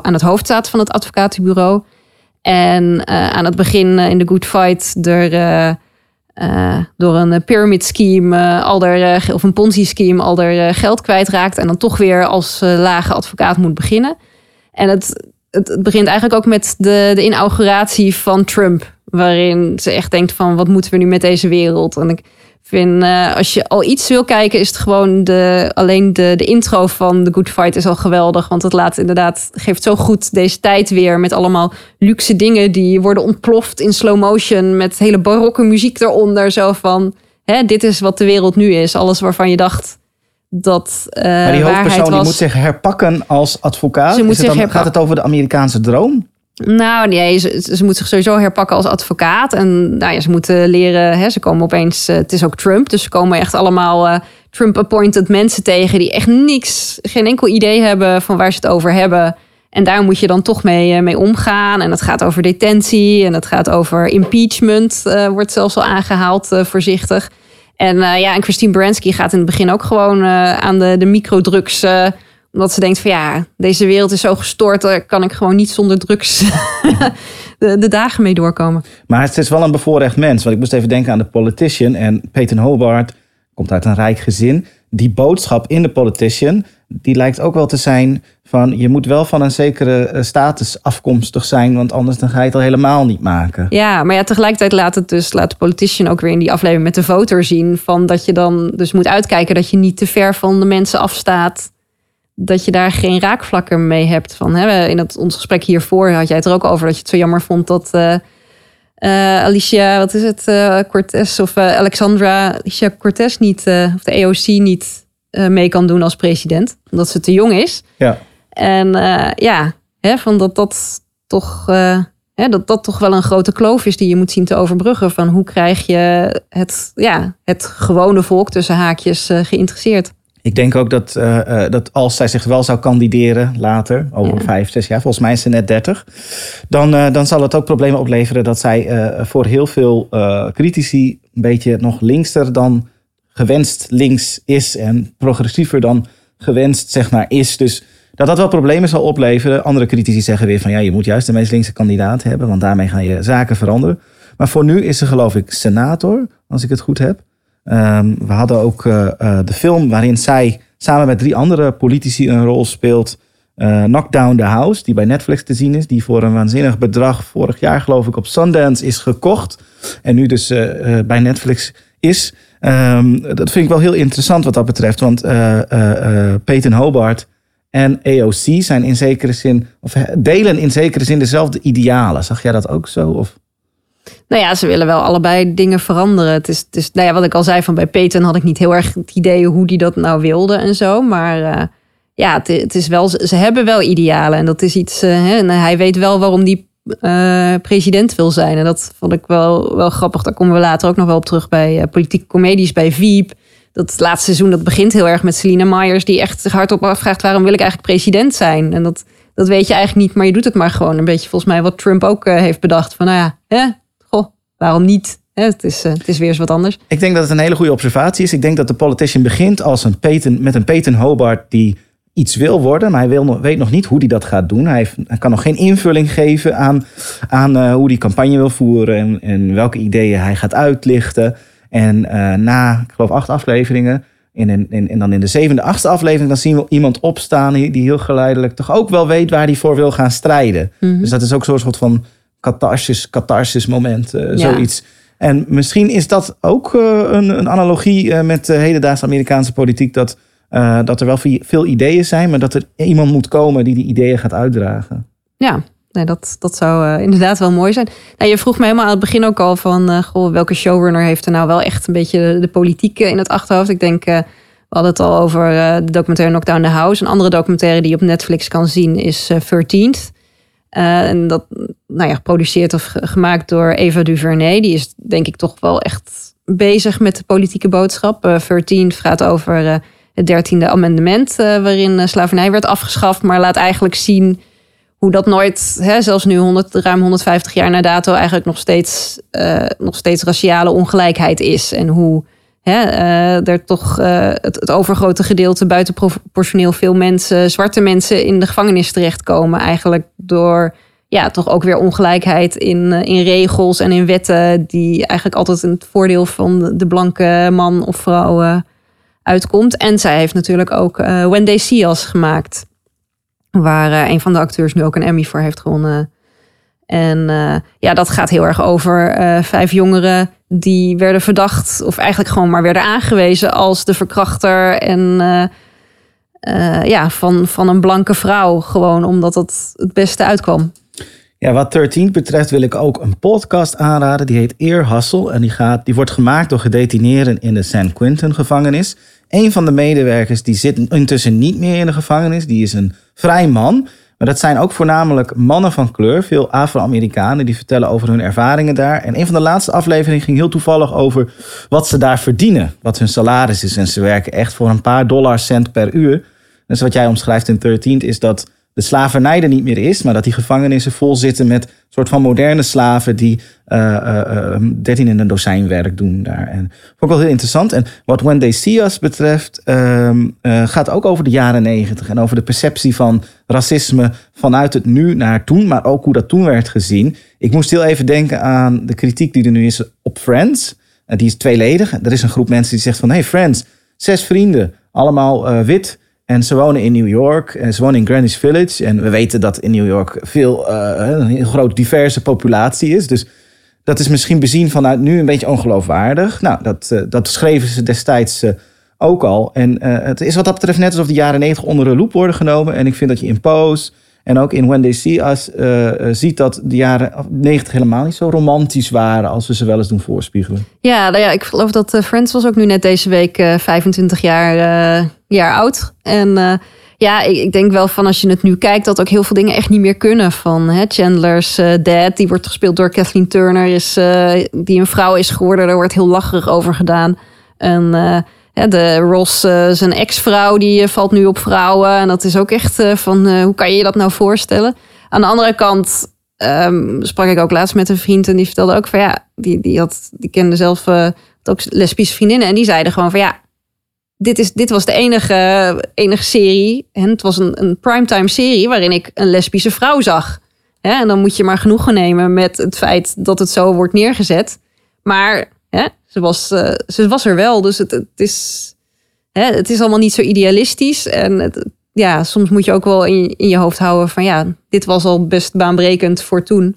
aan het hoofd staat van het advocatenbureau. En aan het begin in The Good Fight er, door een pyramid scheme eh, al er, eh, of een Ponzi scheme al geld kwijtraakt. En dan toch weer als lage advocaat moet beginnen. En het, het, begint eigenlijk ook met de, de inauguratie van Trump. Waarin ze echt denkt van wat moeten we nu met deze wereld? En ik vind eh, als je al iets wil kijken is het gewoon de, alleen de, de intro van The Good Fight is al geweldig. Want het laat inderdaad, geeft zo goed deze tijd weer met allemaal luxe dingen die worden ontploft in slow motion. Met hele barokke muziek eronder. Zo van, hè, dit is wat de wereld nu is. Alles waarvan je dacht dat eh Maar die hoofdpersoon die moet zich herpakken als advocaat. Ze moet zich dan, gaat het over de Amerikaanse droom? Nou, nee, ze, ze moet zich sowieso herpakken als advocaat. En nou ja, ze moeten leren, hè, ze komen opeens, eh, het is ook Trump, dus ze komen echt allemaal eh, Trump-appointed mensen tegen die echt niks, geen enkel idee hebben van waar ze het over hebben. En daar moet je dan toch mee, mee omgaan. En het gaat over detentie en het gaat over impeachment, wordt zelfs al aangehaald, eh, voorzichtig. En eh, ja, en Christine Baranski gaat in het begin ook gewoon eh, aan de, de microdrugs. eh, omdat ze denkt van ja, deze wereld is zo gestoord. Daar kan ik gewoon niet zonder drugs <laughs> de, de dagen mee doorkomen. Maar het is wel een bevoorrecht mens. Want ik moest even denken aan de politician. En Peyton Hobart, komt uit een rijk gezin. Die boodschap in de politician, die lijkt ook wel te zijn van je moet wel van een zekere eh, status afkomstig zijn, want anders dan ga je het al helemaal niet maken. Ja, maar ja, tegelijkertijd laat het dus laat de politician ook weer in die aflevering met de voter zien van dat je dan dus moet uitkijken dat je niet te ver van de mensen afstaat. Dat je daar geen raakvlakken mee hebt. Van, hè, in het, ons gesprek hiervoor had jij het er ook over dat je het zo jammer vond dat eh, eh, Alicia, wat is het, Cortez of Alexandra Alicia Cortez niet, of de EOC niet mee kan doen als president, omdat ze te jong is. Ja. En eh, ja, hè, van dat dat toch, eh, hè, dat dat toch wel een grote kloof is die je moet zien te overbruggen. Van hoe krijg je het, ja, het gewone volk tussen haakjes eh, geïnteresseerd? Ik denk ook dat, eh, eh, dat als zij zich wel zou kandideren later, over Ja. vijf, zes jaar, volgens mij is ze net dertig, dan, eh, dan zal het ook problemen opleveren dat zij eh, voor heel veel eh, critici een beetje nog linkster dan gewenst links is en progressiever dan gewenst zeg maar is. Dus dat dat wel problemen zal opleveren. Andere critici zeggen weer van ja, je moet juist de meest linkse kandidaat hebben, want daarmee ga je zaken veranderen. Maar voor nu is ze geloof ik senator, als ik het goed heb. Ehm, we hadden ook eh, eh, de film waarin zij samen met drie andere politici een rol speelt. eh Knock Down the House, die bij Netflix te zien is. Die voor een waanzinnig bedrag vorig jaar geloof ik op Sundance is gekocht. En nu dus eh, eh, bij Netflix is. Ehm, dat vind ik wel heel interessant wat dat betreft. Want eh, eh, Peyton Hobart en AOC zijn in zekere zin, of delen in zekere zin dezelfde idealen. Zag jij dat ook zo? Of? Nou ja, ze willen wel allebei dingen veranderen. Het is, het is nou ja, wat ik al zei, van bij Peter had ik niet heel erg het idee hoe die dat nou wilde en zo. Maar ja, het, het is wel, ze hebben wel idealen. En dat is iets, hè, en hij weet wel waarom die eh, president wil zijn. En dat vond ik wel, wel grappig. Daar komen we later ook nog wel op terug bij eh, politieke comedies, bij Veep. Dat laatste seizoen, dat begint heel erg met Selina Myers, die echt zich hardop afvraagt: waarom wil ik eigenlijk president zijn? En dat, dat weet je eigenlijk niet, maar je doet het maar gewoon. Een beetje volgens mij wat Trump ook eh, heeft bedacht: van nou ja, hè, goh, waarom niet? Hè, het, is, het is weer eens wat anders. Ik denk dat het een hele goede observatie is. Ik denk dat de politician begint als een Peyton, met een Peyton Hobart die iets wil worden, maar hij wil nog, weet nog niet hoe hij dat gaat doen. Hij, heeft, hij kan nog geen invulling geven aan, aan eh, hoe hij campagne wil voeren en, en welke ideeën hij gaat uitlichten. En eh, na, ik geloof, acht afleveringen, in, in, in, en dan in de zevende, achtste aflevering, dan zien we iemand opstaan die, die heel geleidelijk toch ook wel weet waar hij voor wil gaan strijden. Dus dat is ook zo'n soort van catharsis, catharsis moment, eh, zoiets. En misschien is dat ook een, een analogie met de hedendaagse Amerikaanse politiek. Dat, eh, dat er wel ve- veel ideeën zijn, maar dat er iemand moet komen die die ideeën gaat uitdragen. Ja, dat, dat zou eh, inderdaad wel mooi zijn. Nou, je vroeg me helemaal aan het begin ook al van... eh, goh, welke showrunner heeft er nou wel echt een beetje de, politiek in het achterhoofd? Ik denk, we hadden het al over de documentaire Knockdown the House. Een andere documentaire die je op Netflix kan zien is eh 13th. Eh, en dat, nou ja, geproduceerd of ge- gemaakt door Eva DuVernay. Die is denk ik toch wel echt bezig met de politieke boodschap. Eh 13 gaat over het 13e amendement... eh, waarin eh, slavernij werd afgeschaft... maar laat eigenlijk zien hoe dat nooit, hè, zelfs nu 100, ruim 150 jaar na dato, eigenlijk nog steeds, eh, nog steeds raciale ongelijkheid is. En hoe hè, er toch het, overgrote gedeelte buitenproportioneel veel mensen, zwarte mensen in de gevangenis terechtkomen. Eigenlijk door ja, toch ook weer ongelijkheid in, in regels en in wetten, die eigenlijk altijd in het voordeel van de, de blanke man of vrouw uitkomt. En zij heeft natuurlijk ook eh When They See Us gemaakt. Waar eh, een van de acteurs nu ook een Emmy voor heeft gewonnen. En eh, ja, dat gaat heel erg over vijf jongeren die werden verdacht, of eigenlijk gewoon maar werden aangewezen als de verkrachter en ja, van, van een blanke vrouw. Gewoon omdat het het beste uitkwam. Ja, wat 13 betreft wil ik ook een podcast aanraden. Die heet Ear Hustle. En die, gaat, die wordt gemaakt door gedetineerden in de San Quentin gevangenis. Een van de medewerkers die zit intussen niet meer in de gevangenis. Die is een vrij man. Maar dat zijn ook voornamelijk mannen van kleur. Veel Afro-Amerikanen die vertellen over hun ervaringen daar. En een van de laatste afleveringen ging heel toevallig over wat ze daar verdienen. Wat hun salaris is. En ze werken echt voor een paar dollar cent per uur. Dus wat jij omschrijft in 13 is dat de slavernij er niet meer is, maar dat die gevangenissen vol zitten met soort van moderne slaven die eh, eh, eh, 13 in een dozijn werk doen daar. En vond ik wel heel interessant. En wat When They See Us betreft, ehm, eh, gaat ook over de jaren negentig en over de perceptie van racisme vanuit het nu naar toen, maar ook hoe dat toen werd gezien. Ik moest heel even denken aan de kritiek die er nu is op Friends. Die is tweeledig. Er is een groep mensen die zegt van... Hey Friends, zes vrienden, allemaal wit... En ze wonen in New York en ze wonen in Greenwich Village. En we weten dat in New York veel, eh, een heel groot diverse populatie is. Dus dat is misschien bezien vanuit nu een beetje ongeloofwaardig. Nou, dat, eh, dat schreven ze destijds eh, ook al. En het is wat dat betreft net alsof de jaren 90 onder de loep worden genomen. En ik vind dat je in Pose en ook in When They See Us eh, eh, ziet dat de jaren 90 helemaal niet zo romantisch waren als we ze wel eens doen voorspiegelen. Ja, nou ja, ik geloof dat eh, Friends was ook nu net deze week eh 25 jaar, jaar oud. En ja, ik, ik denk wel van als je het nu kijkt... dat ook heel veel dingen echt niet meer kunnen. Van hè, Chandler's dad, die wordt gespeeld door Kathleen Turner... Is, die een vrouw is geworden, daar wordt heel lacherig over gedaan. En de Ross, eh, zijn ex-vrouw, die eh, valt nu op vrouwen. En dat is ook echt eh, van, hoe kan je je dat nou voorstellen? Aan de andere kant ehm, sprak ik ook laatst met een vriend... en die vertelde ook van ja, die, die, had, die kende zelf ook lesbische vriendinnen... en die zeiden gewoon van ja, dit, is, dit was de enige, enige serie. En het was een, een primetime serie waarin ik een lesbische vrouw zag. En dan moet je maar genoegen nemen met het feit dat het zo wordt neergezet. Maar ze, was, eh, ze was er wel. Dus het, het, is, hè, het is allemaal niet zo idealistisch. En ja, soms moet je ook wel in, in je hoofd houden van ja, dit was al best baanbrekend voor toen.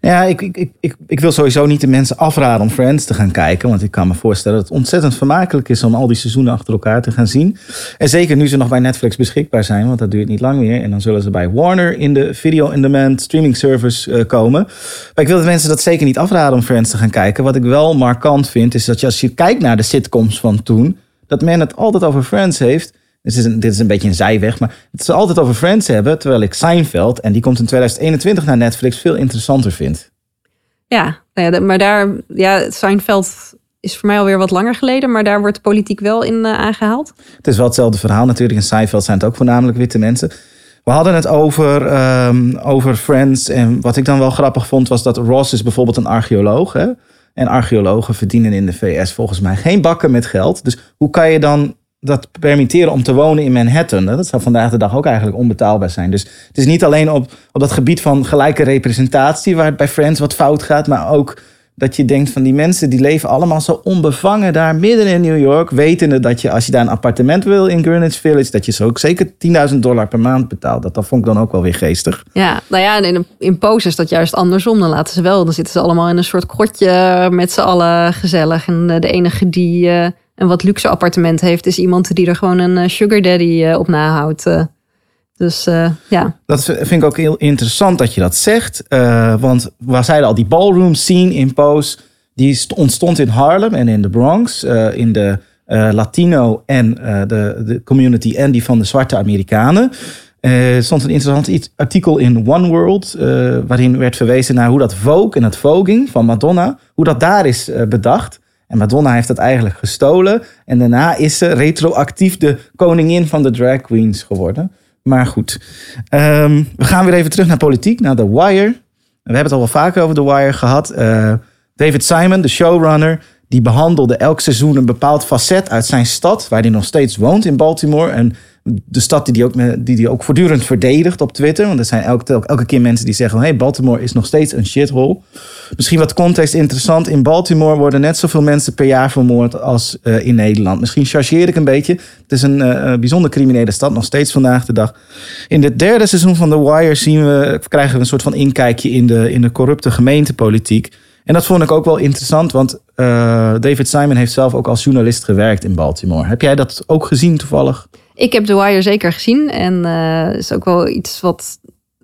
Ja, ik, ik, ik, ik, ik wil sowieso niet de mensen afraden om Friends te gaan kijken. Want ik kan me voorstellen dat het ontzettend vermakelijk is om al die seizoenen achter elkaar te gaan zien. En zeker nu ze nog bij Netflix beschikbaar zijn, want dat duurt niet lang meer. En dan zullen ze bij Warner in de video-in-demand streaming service eh, komen. Maar ik wil de mensen dat zeker niet afraden om Friends te gaan kijken. Wat ik wel markant vind, is dat je als je kijkt naar de sitcoms van toen, dat men het altijd over Friends heeft. Dit is, een, dit is een beetje een zijweg, maar het ze altijd over Friends hebben. Terwijl ik Seinfeld, en die komt in 2021 naar Netflix, veel interessanter vind. Ja, nou ja, maar daar, ja, Seinfeld is voor mij alweer wat langer geleden, maar daar wordt politiek wel in eh, aangehaald. Het is wel hetzelfde verhaal natuurlijk. In Seinfeld zijn het ook voornamelijk witte mensen. We hadden het over, ehm, over Friends. En wat ik dan wel grappig vond, was dat Ross is bijvoorbeeld een archeoloog. Hè? En archeologen verdienen in de VS volgens mij geen bakken met geld. Dus hoe kan je dan dat permitteren om te wonen in Manhattan? Dat zou vandaag de dag ook eigenlijk onbetaalbaar zijn. Dus het is niet alleen op, op dat gebied van gelijke representatie... waar het bij Friends wat fout gaat, maar ook dat je denkt van die mensen die leven allemaal zo onbevangen daar midden in New York. Wetende dat je als je daar een appartement wil in Greenwich Village, dat je zo ook zeker 10.000 dollar per maand betaalt. Dat, dat vond ik dan ook wel weer geestig. Ja, nou ja, en in, in Pose is dat juist andersom. Dan laten ze wel, dan zitten ze allemaal in een soort krotje met z'n allen gezellig. En eh, de enige die eh, een wat luxe appartement heeft, is iemand die er gewoon een eh, sugar daddy eh, op nahoudt. eh. Dus ja, Dat vind ik ook heel interessant dat je dat zegt. want we zeiden al, die ballroom scene in Pose, die st- ontstond in Harlem en in de Bronx. in de Latino en de, de community en die van de zwarte Amerikanen. Er stond een interessant artikel in One World, waarin werd verwezen naar hoe dat Vogue en het voging van Madonna, hoe dat daar is bedacht. Madonna heeft dat eigenlijk gestolen. En daarna is ze retroactief de koningin van de drag queens geworden. Maar goed, Ehm, we gaan weer even terug naar politiek, naar The Wire. We hebben het al wel vaker over The Wire gehad. Eh, David Simon, de showrunner, die behandelde elk seizoen een bepaald facet uit zijn stad, waar hij nog steeds woont in Baltimore. En de stad die hij ook, die die ook voortdurend verdedigt op Twitter. Want er zijn elke, elke keer mensen die zeggen: hey, Baltimore is nog steeds een shithole. Misschien wat context interessant. In Baltimore worden net zoveel mensen per jaar vermoord als eh, in Nederland. Misschien chargeer ik een beetje. Het is een eh, bijzonder criminele stad, nog steeds vandaag de dag. In het derde seizoen van The Wire zien we, krijgen we een soort van inkijkje in de, in de corrupte gemeentepolitiek. En dat vond ik ook wel interessant, want David Simon heeft zelf ook als journalist gewerkt in Baltimore. Heb jij dat ook gezien toevallig? Ik heb The Wire zeker gezien. En eh is ook wel iets wat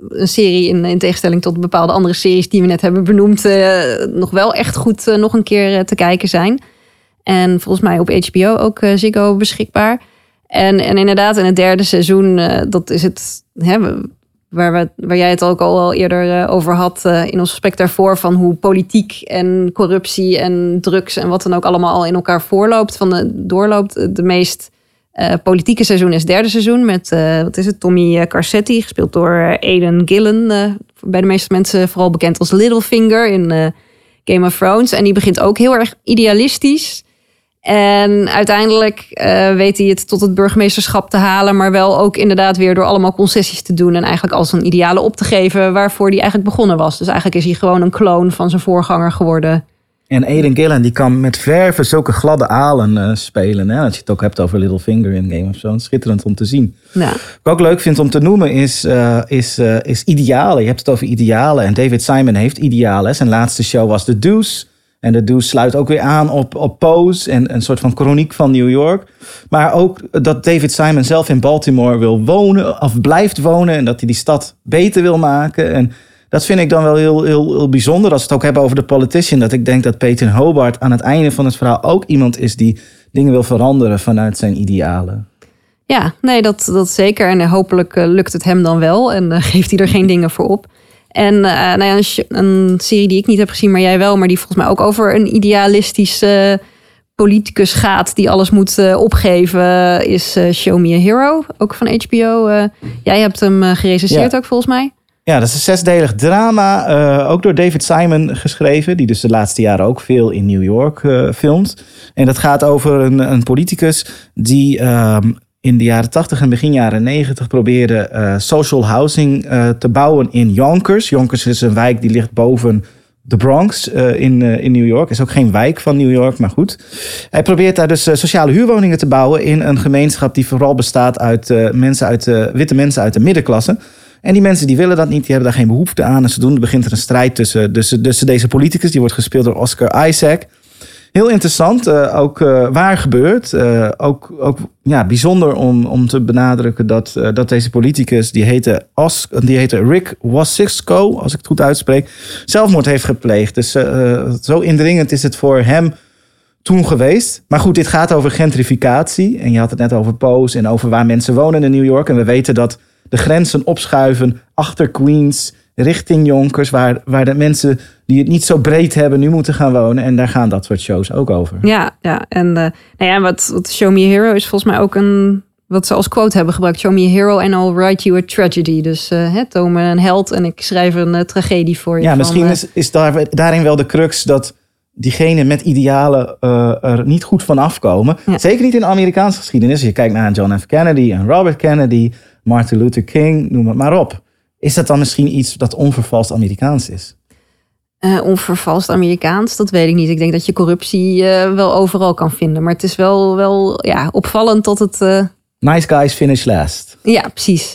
een serie in, in tegenstelling tot bepaalde andere series die we net hebben benoemd, eh, nog wel echt goed eh, nog een keer te kijken zijn. En volgens mij op HBO ook Ziggo beschikbaar. En, en inderdaad, in het derde seizoen, dat is het, hè, waar, we, waar jij het ook al, eerder over had in ons gesprek daarvoor, van hoe politiek en corruptie en drugs en wat dan ook allemaal al in elkaar voorloopt, van de, doorloopt. De meest eh, politieke seizoen is derde seizoen met, eh, wat is het, Tommy eh, Carcetti, gespeeld door Aiden Gillen. bij de meeste mensen vooral bekend als Littlefinger in Game of Thrones. En die begint ook heel erg idealistisch. En uiteindelijk weet hij het tot het burgemeesterschap te halen, maar wel ook inderdaad weer door allemaal concessies te doen en eigenlijk als een ideale op te geven waarvoor hij eigenlijk begonnen was. Dus eigenlijk is hij gewoon een kloon van zijn voorganger geworden. En Aiden Gillen die kan met verven zulke gladde alen eh, spelen. Hè? Als je het ook hebt over Littlefinger in Game of Thrones. Schitterend om te zien. Ja. Wat ik ook leuk vind om te noemen is, eh, is, eh, is idealen. Je hebt het over idealen. En David Simon heeft idealen. Zijn laatste show was The Deuce. En The Deuce sluit ook weer aan op, op Pose. En een soort van chroniek van New York. Maar ook dat David Simon zelf in Baltimore wil wonen. Of blijft wonen. En dat hij die stad beter wil maken. En dat vind ik dan wel heel, heel, heel bijzonder. Als we het ook hebben over de politician. Dat ik denk dat Peter Hobart aan het einde van het verhaal ook iemand is die dingen wil veranderen vanuit zijn idealen. Ja, nee, dat, dat zeker. En eh, hopelijk eh, lukt het hem dan wel en eh, <laughs> geeft hij er geen dingen voor op. En nou ja, een, een serie die ik niet heb gezien, maar jij wel, maar die volgens mij ook over een idealistische politicus gaat die alles moet opgeven, is Show Me a Hero, ook van HBO. Jij hebt hem gerecenseerd Ja. ook volgens mij. Ja, dat is een zesdelig drama. eh, ook door David Simon geschreven. Die dus de laatste jaren ook veel in New York eh, filmt. En dat gaat over een, een politicus die ehm, in de jaren 80 en begin jaren 90 probeerde eh, social housing te bouwen in Yonkers. Yonkers is een wijk die ligt boven de Bronx in, in New York. Is ook geen wijk van New York, maar goed. Hij probeert daar dus sociale huurwoningen te bouwen in een gemeenschap die vooral bestaat uit mensen uit witte mensen uit de middenklasse. En die mensen die willen dat niet, die hebben daar geen behoefte aan. En zodoende begint er een strijd tussen, tussen, tussen deze politicus. Die wordt gespeeld door Oscar Isaac. Heel interessant, eh, ook eh, waar gebeurt. Eh, ook ook ja, bijzonder om, om te benadrukken dat, dat deze politicus, die heette, Os, die heette Rick Wasicsko, als ik het goed uitspreek, zelfmoord heeft gepleegd. Dus zo indringend is het voor hem toen geweest. Maar goed, dit gaat over gentrificatie. En je had het net over Pose en over waar mensen wonen in New York. En we weten dat de grenzen opschuiven achter Queens, richting Yonkers, waar, waar de mensen die het niet zo breed hebben nu moeten gaan wonen. En daar gaan dat soort shows ook over. Ja, ja. En uh, nou ja, wat, wat Show Me a Hero is volgens mij ook een... Wat ze als quote hebben gebruikt. Show me a hero and I'll write you a tragedy. Dus uh, hè, toon me een held en ik schrijf een uh, tragedie voor je. Ja, van, misschien is, is daar, daarin wel de crux dat diegenen met idealen uh, er niet goed van afkomen. Ja. Zeker niet in de Amerikaanse geschiedenis. Je kijkt naar John F. Kennedy en Robert Kennedy, Martin Luther King, noem het maar op. Is dat dan misschien iets dat onvervalst Amerikaans is? Uh, onvervalst Amerikaans, dat weet ik niet. Ik denk dat je corruptie uh, wel overal kan vinden. Maar het is wel, wel ja, opvallend dat het... Uh... Nice guys finish last. Ja, precies.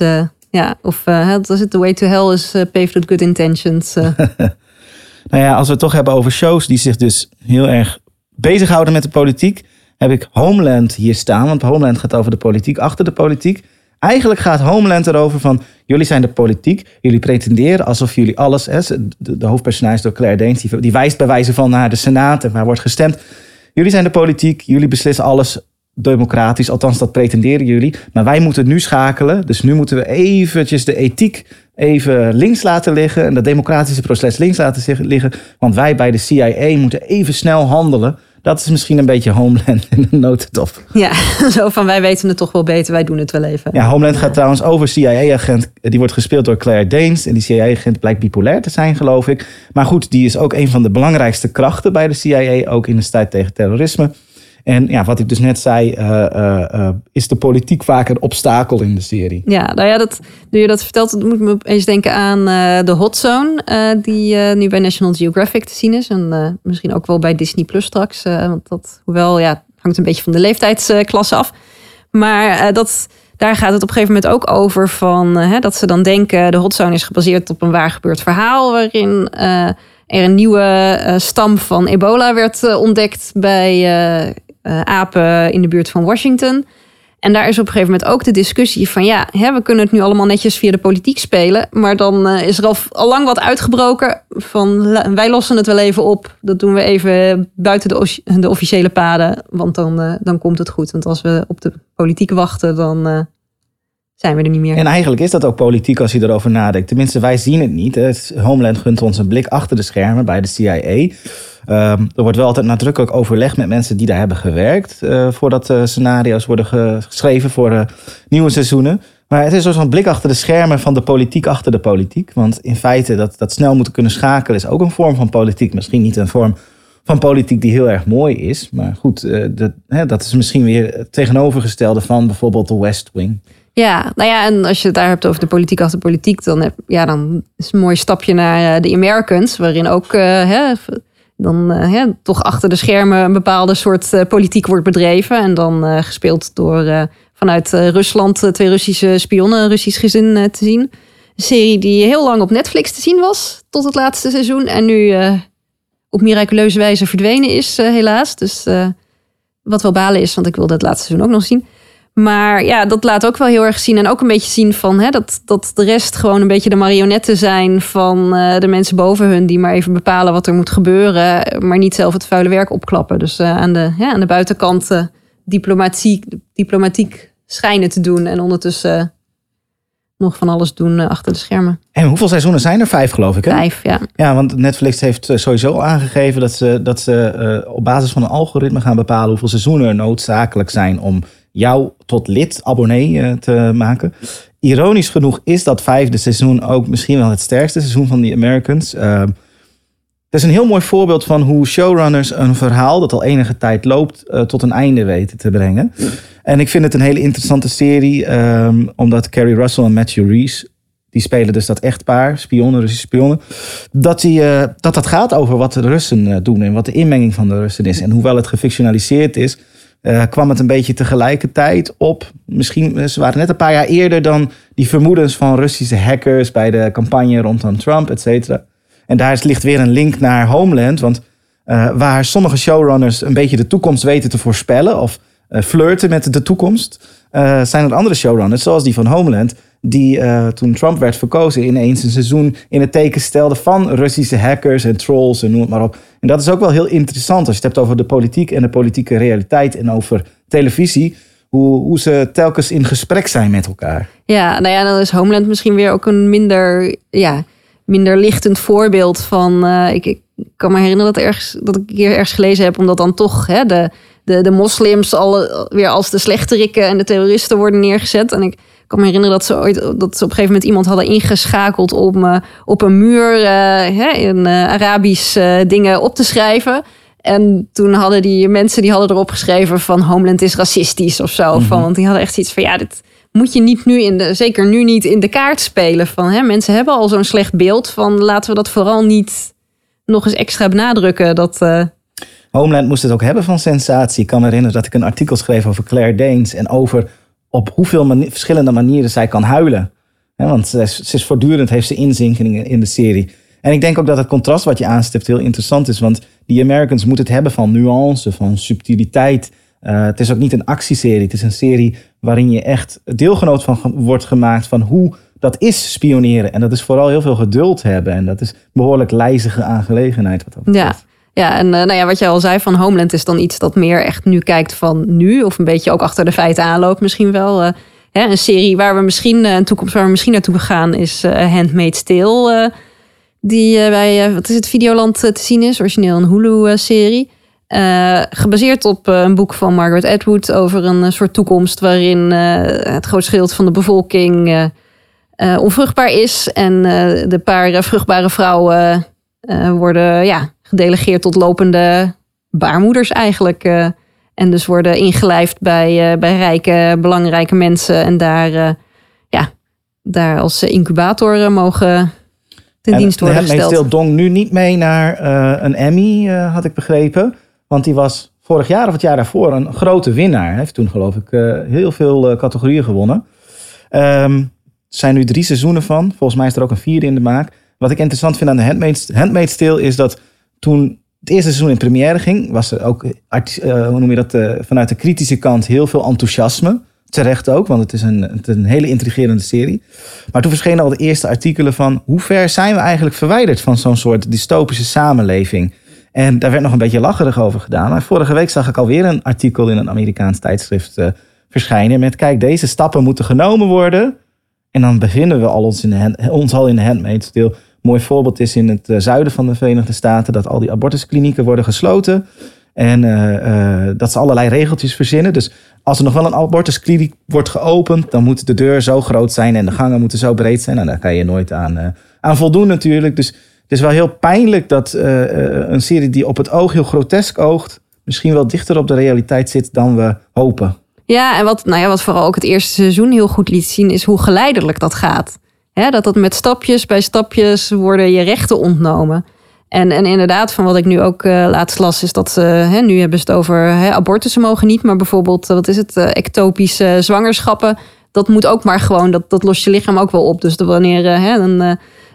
ja, of wat was het? The way to hell is paved with good intentions. <laughs> nou ja, als we het toch hebben over shows die zich dus heel erg bezighouden met de politiek... heb ik Homeland hier staan. Want Homeland gaat over de politiek, achter de politiek. Eigenlijk gaat Homeland erover van... jullie zijn de politiek, jullie pretenderen alsof jullie alles... Hè, de, de hoofdpersonage door Claire Danes, die, wijst bij wijze van naar de Senaat... en waar wordt gestemd. Jullie zijn de politiek, jullie beslissen alles democratisch. Althans, dat pretenderen jullie. Maar wij moeten nu schakelen. Dus nu moeten we eventjes de ethiek even links laten liggen... en dat democratische proces links laten liggen. Want wij bij de CIA moeten even snel handelen... Dat is misschien een beetje Homeland <laughs> in een notendop. Ja, <laughs> zo van wij weten het toch wel beter, wij doen het wel even. Ja, Homeland gaat trouwens over CIA-agent. Die wordt gespeeld door Claire Danes. En die CIA-agent blijkt bipolair te zijn, geloof ik. Maar goed, die is ook een van de belangrijkste krachten bij de CIA. Ook in de strijd tegen terrorisme. En ja, wat ik dus net zei, uh, uh, uh, is de politiek vaak een obstakel in de serie. Ja, nou ja, dat, nu je dat vertelt, moet me eens denken aan de Hot Zone, die nu bij National Geographic te zien is. En misschien ook wel bij Disney Plus straks. want dat, hoewel, ja, hangt een beetje van de leeftijdsklasse af. Maar dat, daar gaat het op een gegeven moment ook over van hè, dat ze dan denken, de Hot Zone is gebaseerd op een waar gebeurd verhaal, waarin er een nieuwe stam van ebola werd ontdekt bij uh, apen in de buurt van Washington. En daar is op een gegeven moment ook de discussie van ja, hè, we kunnen het nu allemaal netjes via de politiek spelen. Maar dan uh, is er al, al lang wat uitgebroken van wij lossen het wel even op. Dat doen we even buiten de, de officiële paden, want dan, uh, dan komt het goed. Want als we op de politiek wachten, dan zijn we er niet meer. En eigenlijk is dat ook politiek als je erover nadenkt. Tenminste, wij zien het niet. Homeland gunt ons een blik achter de schermen bij de CIA. Um, er wordt wel altijd nadrukkelijk overlegd met mensen die daar hebben gewerkt. Uh, voordat uh, scenario's worden geschreven voor nieuwe seizoenen. Maar het is een blik achter de schermen van de politiek achter de politiek. Want in feite, dat, dat snel moeten kunnen schakelen is ook een vorm van politiek. Misschien niet een vorm van politiek die heel erg mooi is. Maar goed, de, hè, dat is misschien weer het tegenovergestelde van bijvoorbeeld de West Wing. Ja, nou ja, en als je het daar hebt over de politiek achter politiek, dan, ja, dan is het een mooi stapje naar de Americans, waarin ook hè, dan hè, toch achter de schermen een bepaalde soort eh, politiek wordt bedreven. En dan eh, gespeeld door vanuit Rusland twee Russische spionnen, een Russisch gezin te zien. Een serie die heel lang op Netflix te zien was, tot het laatste seizoen. En nu op miraculeuze wijze verdwenen is, helaas. Dus wat wel balen is, want ik wilde het laatste seizoen ook nog zien. Maar ja, dat laat ook wel heel erg zien. En ook een beetje zien van hè, dat, dat de rest gewoon een beetje de marionetten zijn van eh, de mensen boven hun. Die maar even bepalen wat er moet gebeuren. Maar niet zelf het vuile werk opklappen. Dus eh, aan, de, ja, aan de buitenkant eh, diplomatiek, diplomatiek schijnen te doen. En ondertussen nog van alles doen achter de schermen. En hoeveel seizoenen zijn er? Vijf, geloof ik. Hè? Vijf, ja. Ja, want Netflix heeft sowieso al aangegeven dat ze, dat ze op basis van een algoritme gaan bepalen hoeveel seizoenen er noodzakelijk zijn om jou tot lid, abonnee eh, te maken. Ironisch genoeg is dat vijfde seizoen ook misschien wel het sterkste seizoen van The Americans. Het is een heel mooi voorbeeld van hoe showrunners een verhaal dat al enige tijd loopt eh, tot een einde weten te brengen. En ik vind het een hele interessante serie, ehm, omdat Carrie Russell en Matthew Reese die spelen dus dat echtpaar, spionnen, Russische spionnen. Dat, die, eh, dat dat gaat over wat de Russen doen en wat de inmenging van de Russen is. En hoewel het gefictionaliseerd is, eh, kwam het een beetje tegelijkertijd op. Misschien, eh, ze waren net een paar jaar eerder dan die vermoedens van Russische hackers bij de campagne rondom Trump, et cetera. En daar ligt weer een link naar Homeland. Want eh, waar sommige showrunners een beetje de toekomst weten te voorspellen of flirten met de toekomst, zijn er andere showrunners, zoals die van Homeland, die eh, toen Trump werd verkozen ineens een seizoen in het teken stelde van Russische hackers en trolls en noem het maar op. En dat is ook wel heel interessant als je het hebt over de politiek en de politieke realiteit en over televisie. Hoe, hoe ze telkens in gesprek zijn met elkaar. Ja, nou ja, dan is Homeland misschien weer ook een minder, ja, minder lichtend voorbeeld van. eh, ik, ik kan me herinneren dat, ergens, dat ik keer ergens gelezen heb, omdat dan toch hè, de, de, de moslims al weer als de slechterikken en de terroristen worden neergezet. En ik kan me herinneren dat ze ooit dat ze op een gegeven moment iemand hadden ingeschakeld om eh, op een muur eh, hè, in eh, Arabisch dingen op te schrijven. En toen hadden die mensen die hadden erop geschreven van Homeland is racistisch of zo. van, want die hadden echt iets van ja, dit moet je niet nu in de, zeker nu niet in de kaart spelen. Van hè, mensen hebben al zo'n slecht beeld van laten we dat vooral niet nog eens extra benadrukken. Dat, Homeland moest het ook hebben van sensatie. Ik kan me herinneren dat ik een artikel schreef over Claire Danes en over op hoeveel mani- verschillende manieren zij kan huilen. Want ze is, ze is voortdurend heeft ze inzinkingen in de serie. En ik denk ook dat het contrast wat je aanstipt heel interessant is. Want die Americans moeten het hebben van nuance, van subtiliteit. Eh, het is ook niet een actieserie. Het is een serie waarin je echt deelgenoot van wordt gemaakt van hoe dat is spioneren. En dat is vooral heel veel geduld hebben. En dat is behoorlijk lijzige aangelegenheid. Wat dat betreft. ja, en eh, nou ja, wat je al zei van Homeland is dan iets dat meer echt nu kijkt van nu. Of een beetje ook achter de feiten aanloopt misschien wel. eh, hè, een serie waar we misschien, eh, een toekomst waar we misschien naartoe gaan is Handmaid's Tale. die bij, wat is het, Videoland te zien is. Origineel een Hulu-serie. Gebaseerd op een boek van Margaret Atwood over een soort toekomst waarin het grootste gedeelte van de bevolking onvruchtbaar is. En de paar vruchtbare vrouwen worden ja, gedelegeerd tot lopende baarmoeders eigenlijk. eh, en dus worden ingelijfd bij, eh, bij rijke, belangrijke mensen. En daar, eh, ja, daar als incubator eh, mogen ten En dienst worden gesteld. Tale dong nu niet mee naar een Emmy, had ik begrepen. Want die was vorig jaar of het jaar daarvoor een grote winnaar. Hij heeft toen geloof ik heel veel categorieën gewonnen. Ehm, er zijn nu drie seizoenen van. Volgens mij is er ook een vierde in de maak. Wat ik interessant vind aan de Handmaid's, Handmaid's Tale is dat toen het eerste seizoen in première ging, was er ook, eh, hoe noem je dat, eh, vanuit de kritische kant heel veel enthousiasme. Terecht ook, want het is, een, een hele intrigerende serie. Maar toen verschenen al de eerste artikelen van hoe ver zijn we eigenlijk verwijderd van zo'n soort dystopische samenleving. En daar werd nog een beetje lacherig over gedaan. Maar vorige week zag ik alweer een artikel in een Amerikaans tijdschrift eh, verschijnen met kijk, deze stappen moeten genomen worden. En dan bevinden we al ons, in de hand- ons al in de tale. Mooi voorbeeld is in het eh, zuiden van de Verenigde Staten dat al die abortusklinieken worden gesloten. En eh, eh, dat ze allerlei regeltjes verzinnen. Dus als er nog wel een abortuskliniek wordt geopend, dan moet de deur zo groot zijn en de gangen moeten zo breed zijn. En daar kan je nooit aan, aan voldoen natuurlijk. Dus het is wel heel pijnlijk dat een serie die op het oog heel grotesk oogt, misschien wel dichter op de realiteit zit dan we hopen. Ja, en wat, nou ja, wat vooral ook het eerste seizoen heel goed liet zien, is hoe geleidelijk dat gaat. Dat dat met stapjes bij stapjes worden je rechten ontnomen. En, en inderdaad, van wat ik nu ook eh, laatst las, is dat ze, hè, nu hebben ze het over hè, abortussen mogen niet, maar bijvoorbeeld, eh, wat is het, eh, ectopische zwangerschappen, dat moet ook maar gewoon, dat, dat lost je lichaam ook wel op. Dus wanneer een,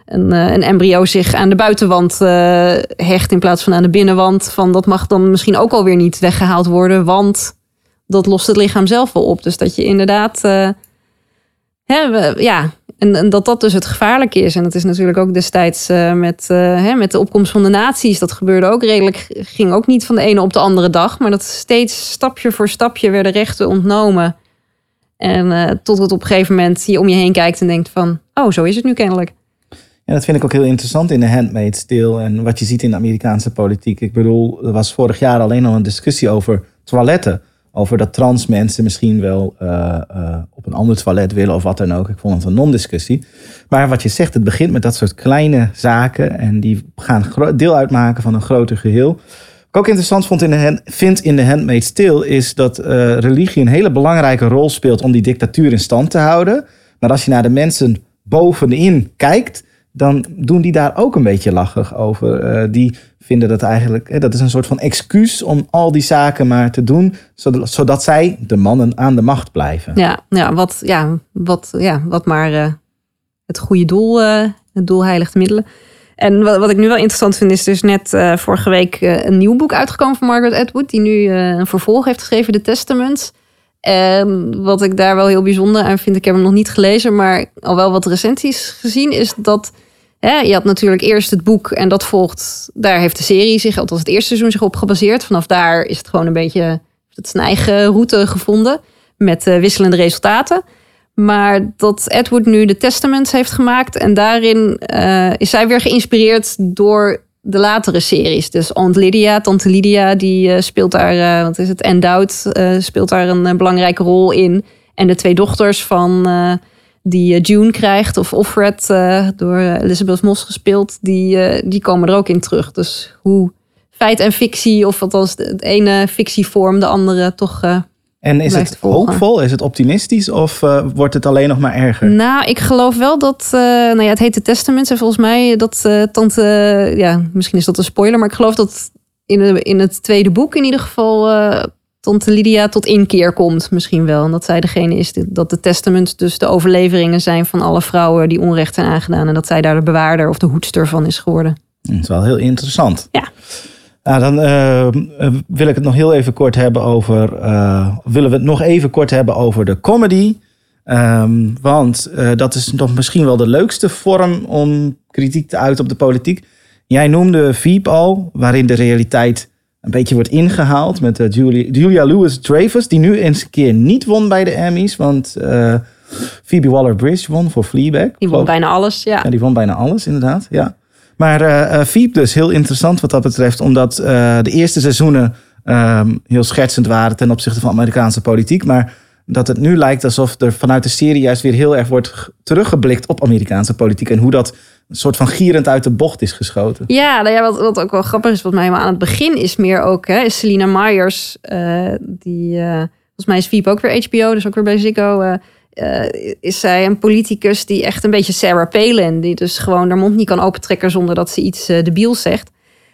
een, een embryo zich aan de buitenwand hecht in plaats van aan de binnenwand, van dat mag dan misschien ook alweer niet weggehaald worden, want dat lost het lichaam zelf wel op. Dus dat je inderdaad, hè, ja, en, en dat dat dus het gevaarlijke is. En dat is natuurlijk ook destijds eh, met, eh, hè, met de opkomst van de naties. Dat gebeurde ook redelijk, ging ook niet van de ene op de andere dag. Maar dat steeds stapje voor stapje werden rechten ontnomen. En eh, tot het op een gegeven moment je om je heen kijkt en denkt van... oh, zo is het nu kennelijk. Ja, dat vind ik ook heel interessant in de Handmaid's Tale en wat je ziet in de Amerikaanse politiek. Ik bedoel, er was vorig jaar alleen al een discussie over toiletten. Over dat trans mensen misschien wel eh, eh, op een ander toilet willen of wat dan ook. Ik vond het een non-discussie. Maar wat je zegt, het begint met dat soort kleine zaken en die gaan deel uitmaken van een groter geheel. Wat ik ook interessant vond in de vind in de Handmaid's Tale is dat eh, religie een hele belangrijke rol speelt om die dictatuur in stand te houden. Maar als je naar de mensen bovenin kijkt, dan doen die daar ook een beetje lachig over. Eh, die vinden dat eigenlijk, hè, dat is een soort van excuus om al die zaken maar te doen, zodat, zij, de mannen, aan de macht blijven. Ja, ja, wat, ja, wat, ja, wat maar eh, het goede doel, eh, het doel heiligt de middelen. En wat, wat ik nu wel interessant vind, is dus net eh, vorige week eh, een nieuw boek uitgekomen van Margaret Atwood, die nu eh, een vervolg heeft geschreven, The Testaments. En wat ik daar wel heel bijzonder aan vind, ik heb hem nog niet gelezen, maar al wel wat recensies gezien, is dat hè, je had natuurlijk eerst het boek en dat volgt, daar heeft de serie zich, althans het eerste seizoen zich op gebaseerd. Vanaf daar is het gewoon een beetje, het zijn eigen route gevonden met eh, wisselende resultaten. Maar dat Edward nu de Testaments heeft gemaakt. En daarin eh, is zij weer geïnspireerd door de latere series. Dus Aunt Lydia, Tante Lydia, die eh, speelt daar, eh, wat is het, Endowed, eh speelt daar een belangrijke rol in. En de twee dochters van die June krijgt, of Offred, door Elizabeth Moss gespeeld, die, die komen er ook in terug. Dus hoe feit en fictie, of althans de, de ene fictievorm de andere toch En is het volgen. hoopvol? Is het optimistisch? Of eh, wordt het alleen nog maar erger? Nou, ik geloof wel dat, eh, nou ja, het heet de Testaments en volgens mij dat eh, tante, ja, misschien is dat een spoiler, maar ik geloof dat in, de, in het tweede boek in ieder geval tante Lydia tot inkeer komt, misschien wel. En dat zij degene is die- dat de Testaments dus de overleveringen zijn van alle vrouwen die onrecht zijn aangedaan en dat zij daar de bewaarder of de hoedster van is geworden. Dat is wel heel interessant. Ja. Nou, dan eh, eh, wil ik het nog heel even kort hebben over. eh, willen we het nog even kort hebben over de comedy? Ehm, want dat is nog misschien wel de leukste vorm om kritiek te uiten op de politiek. Jij noemde Veep al, waarin de realiteit een beetje wordt ingehaald met Julia, Julia Louis Dreyfus, die nu eens een keer niet won bij de Emmys, want Phoebe Waller-Bridge won voor Fleabag. Die won bijna alles, ja. ja, die won bijna alles, inderdaad. Ja. Maar eh eh, Veep dus heel interessant wat dat betreft, omdat eh, de eerste seizoenen ehm, heel schertsend waren ten opzichte van Amerikaanse politiek. Maar dat het nu lijkt alsof er vanuit de serie juist weer heel erg wordt teruggeblikt op Amerikaanse politiek. En hoe dat een soort van gierend uit de bocht is geschoten. Ja, nou ja wat, wat ook wel grappig is, wat mij helemaal aan het begin is meer ook, hè, is Selina Myers, eh, die, eh, volgens mij is Veep ook weer HBO, dus ook weer bij Ziggo, eh, eh, is zij een politicus die echt een beetje Sarah Palin, die dus gewoon haar mond niet kan opentrekken zonder dat ze iets eh debiels zegt.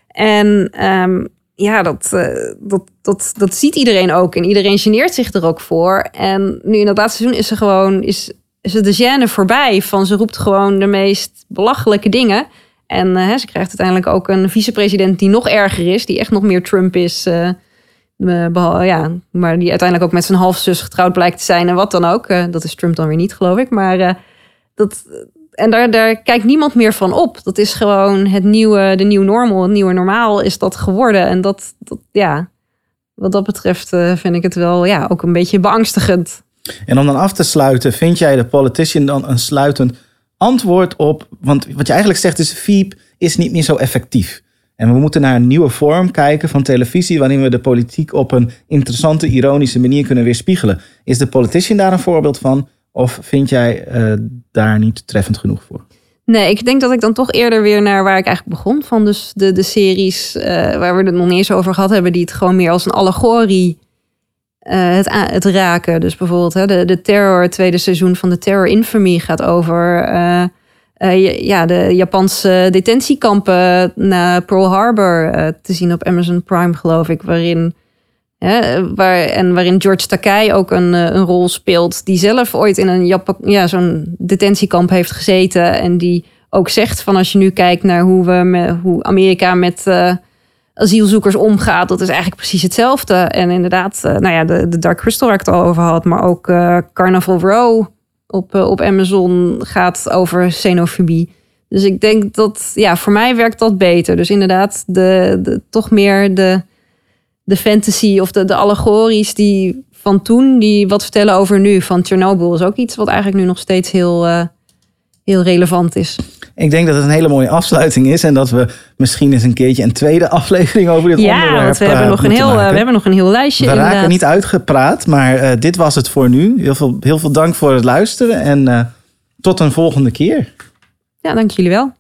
En ehm, ja, dat, eh, dat, dat, dat ziet iedereen ook en iedereen geneert zich er ook voor. En nu in het laatste seizoen is ze gewoon, is, is de gêne voorbij van ze roept gewoon de meest belachelijke dingen. En ze krijgt uiteindelijk ook een vicepresident die nog erger is, die echt nog meer Trump is. Eh, ja, maar die uiteindelijk ook met zijn halfzus getrouwd blijkt te zijn en wat dan ook. Eh, dat is Trump dan weer niet, geloof ik. Maar eh, dat, en daar, daar kijkt niemand meer van op. Dat is gewoon het nieuwe, de nieuwe normal, het nieuwe normaal is dat geworden. En dat, dat ja, wat dat betreft vind ik het wel ja, ook een beetje beangstigend. En om dan af te sluiten, vind jij de politician dan een sluitend antwoord op... Want wat je eigenlijk zegt is, Veep is niet meer zo effectief. En we moeten naar een nieuwe vorm kijken van televisie... waarin we de politiek op een interessante, ironische manier kunnen weerspiegelen. Is de politician daar een voorbeeld van? Of vind jij eh, daar niet treffend genoeg voor? Nee, ik denk dat ik dan toch eerder weer naar waar ik eigenlijk begon. Van dus de, de series eh, waar we het nog niet eens over gehad hebben. Die het gewoon meer als een allegorie eh, het, het raken. Dus bijvoorbeeld hè, de, de Terror, het tweede seizoen van de Terror Infamy gaat over... eh, eh, ja- de Japanse detentiekampen na Pearl Harbor eh, te zien op Amazon Prime, geloof ik. Waarin, waar, en waarin George Takei ook een, eh, een rol speelt. Die zelf ooit in een Japa- ja, zo'n detentiekamp heeft gezeten. En die ook zegt van als je nu kijkt naar hoe, we me, hoe Amerika met eh, asielzoekers omgaat. Dat is eigenlijk precies hetzelfde. En inderdaad, eh, nou ja, de, de Dark Crystal waar ik het al over had. Maar ook eh, Carnival Row op, eh, op Amazon gaat over xenofobie. Dus ik denk dat, ja, voor mij werkt dat beter. Dus inderdaad, de, de, toch meer de, de fantasy of de, de allegories die van toen, die wat vertellen over nu. Van Chernobyl is ook iets wat eigenlijk nu nog steeds heel, eh, heel relevant is. Ik denk dat het een hele mooie afsluiting is. En dat we misschien eens een keertje een tweede <laughs> aflevering over dit onderwerp Ja, want we eh, hebben, nog een heel, eh, maken. we hebben nog een heel lijstje We raken inderdaad. niet uitgepraat, maar eh, dit was het voor nu. Heel veel, heel veel dank voor het luisteren en tot een volgende keer. Ja, dank jullie wel.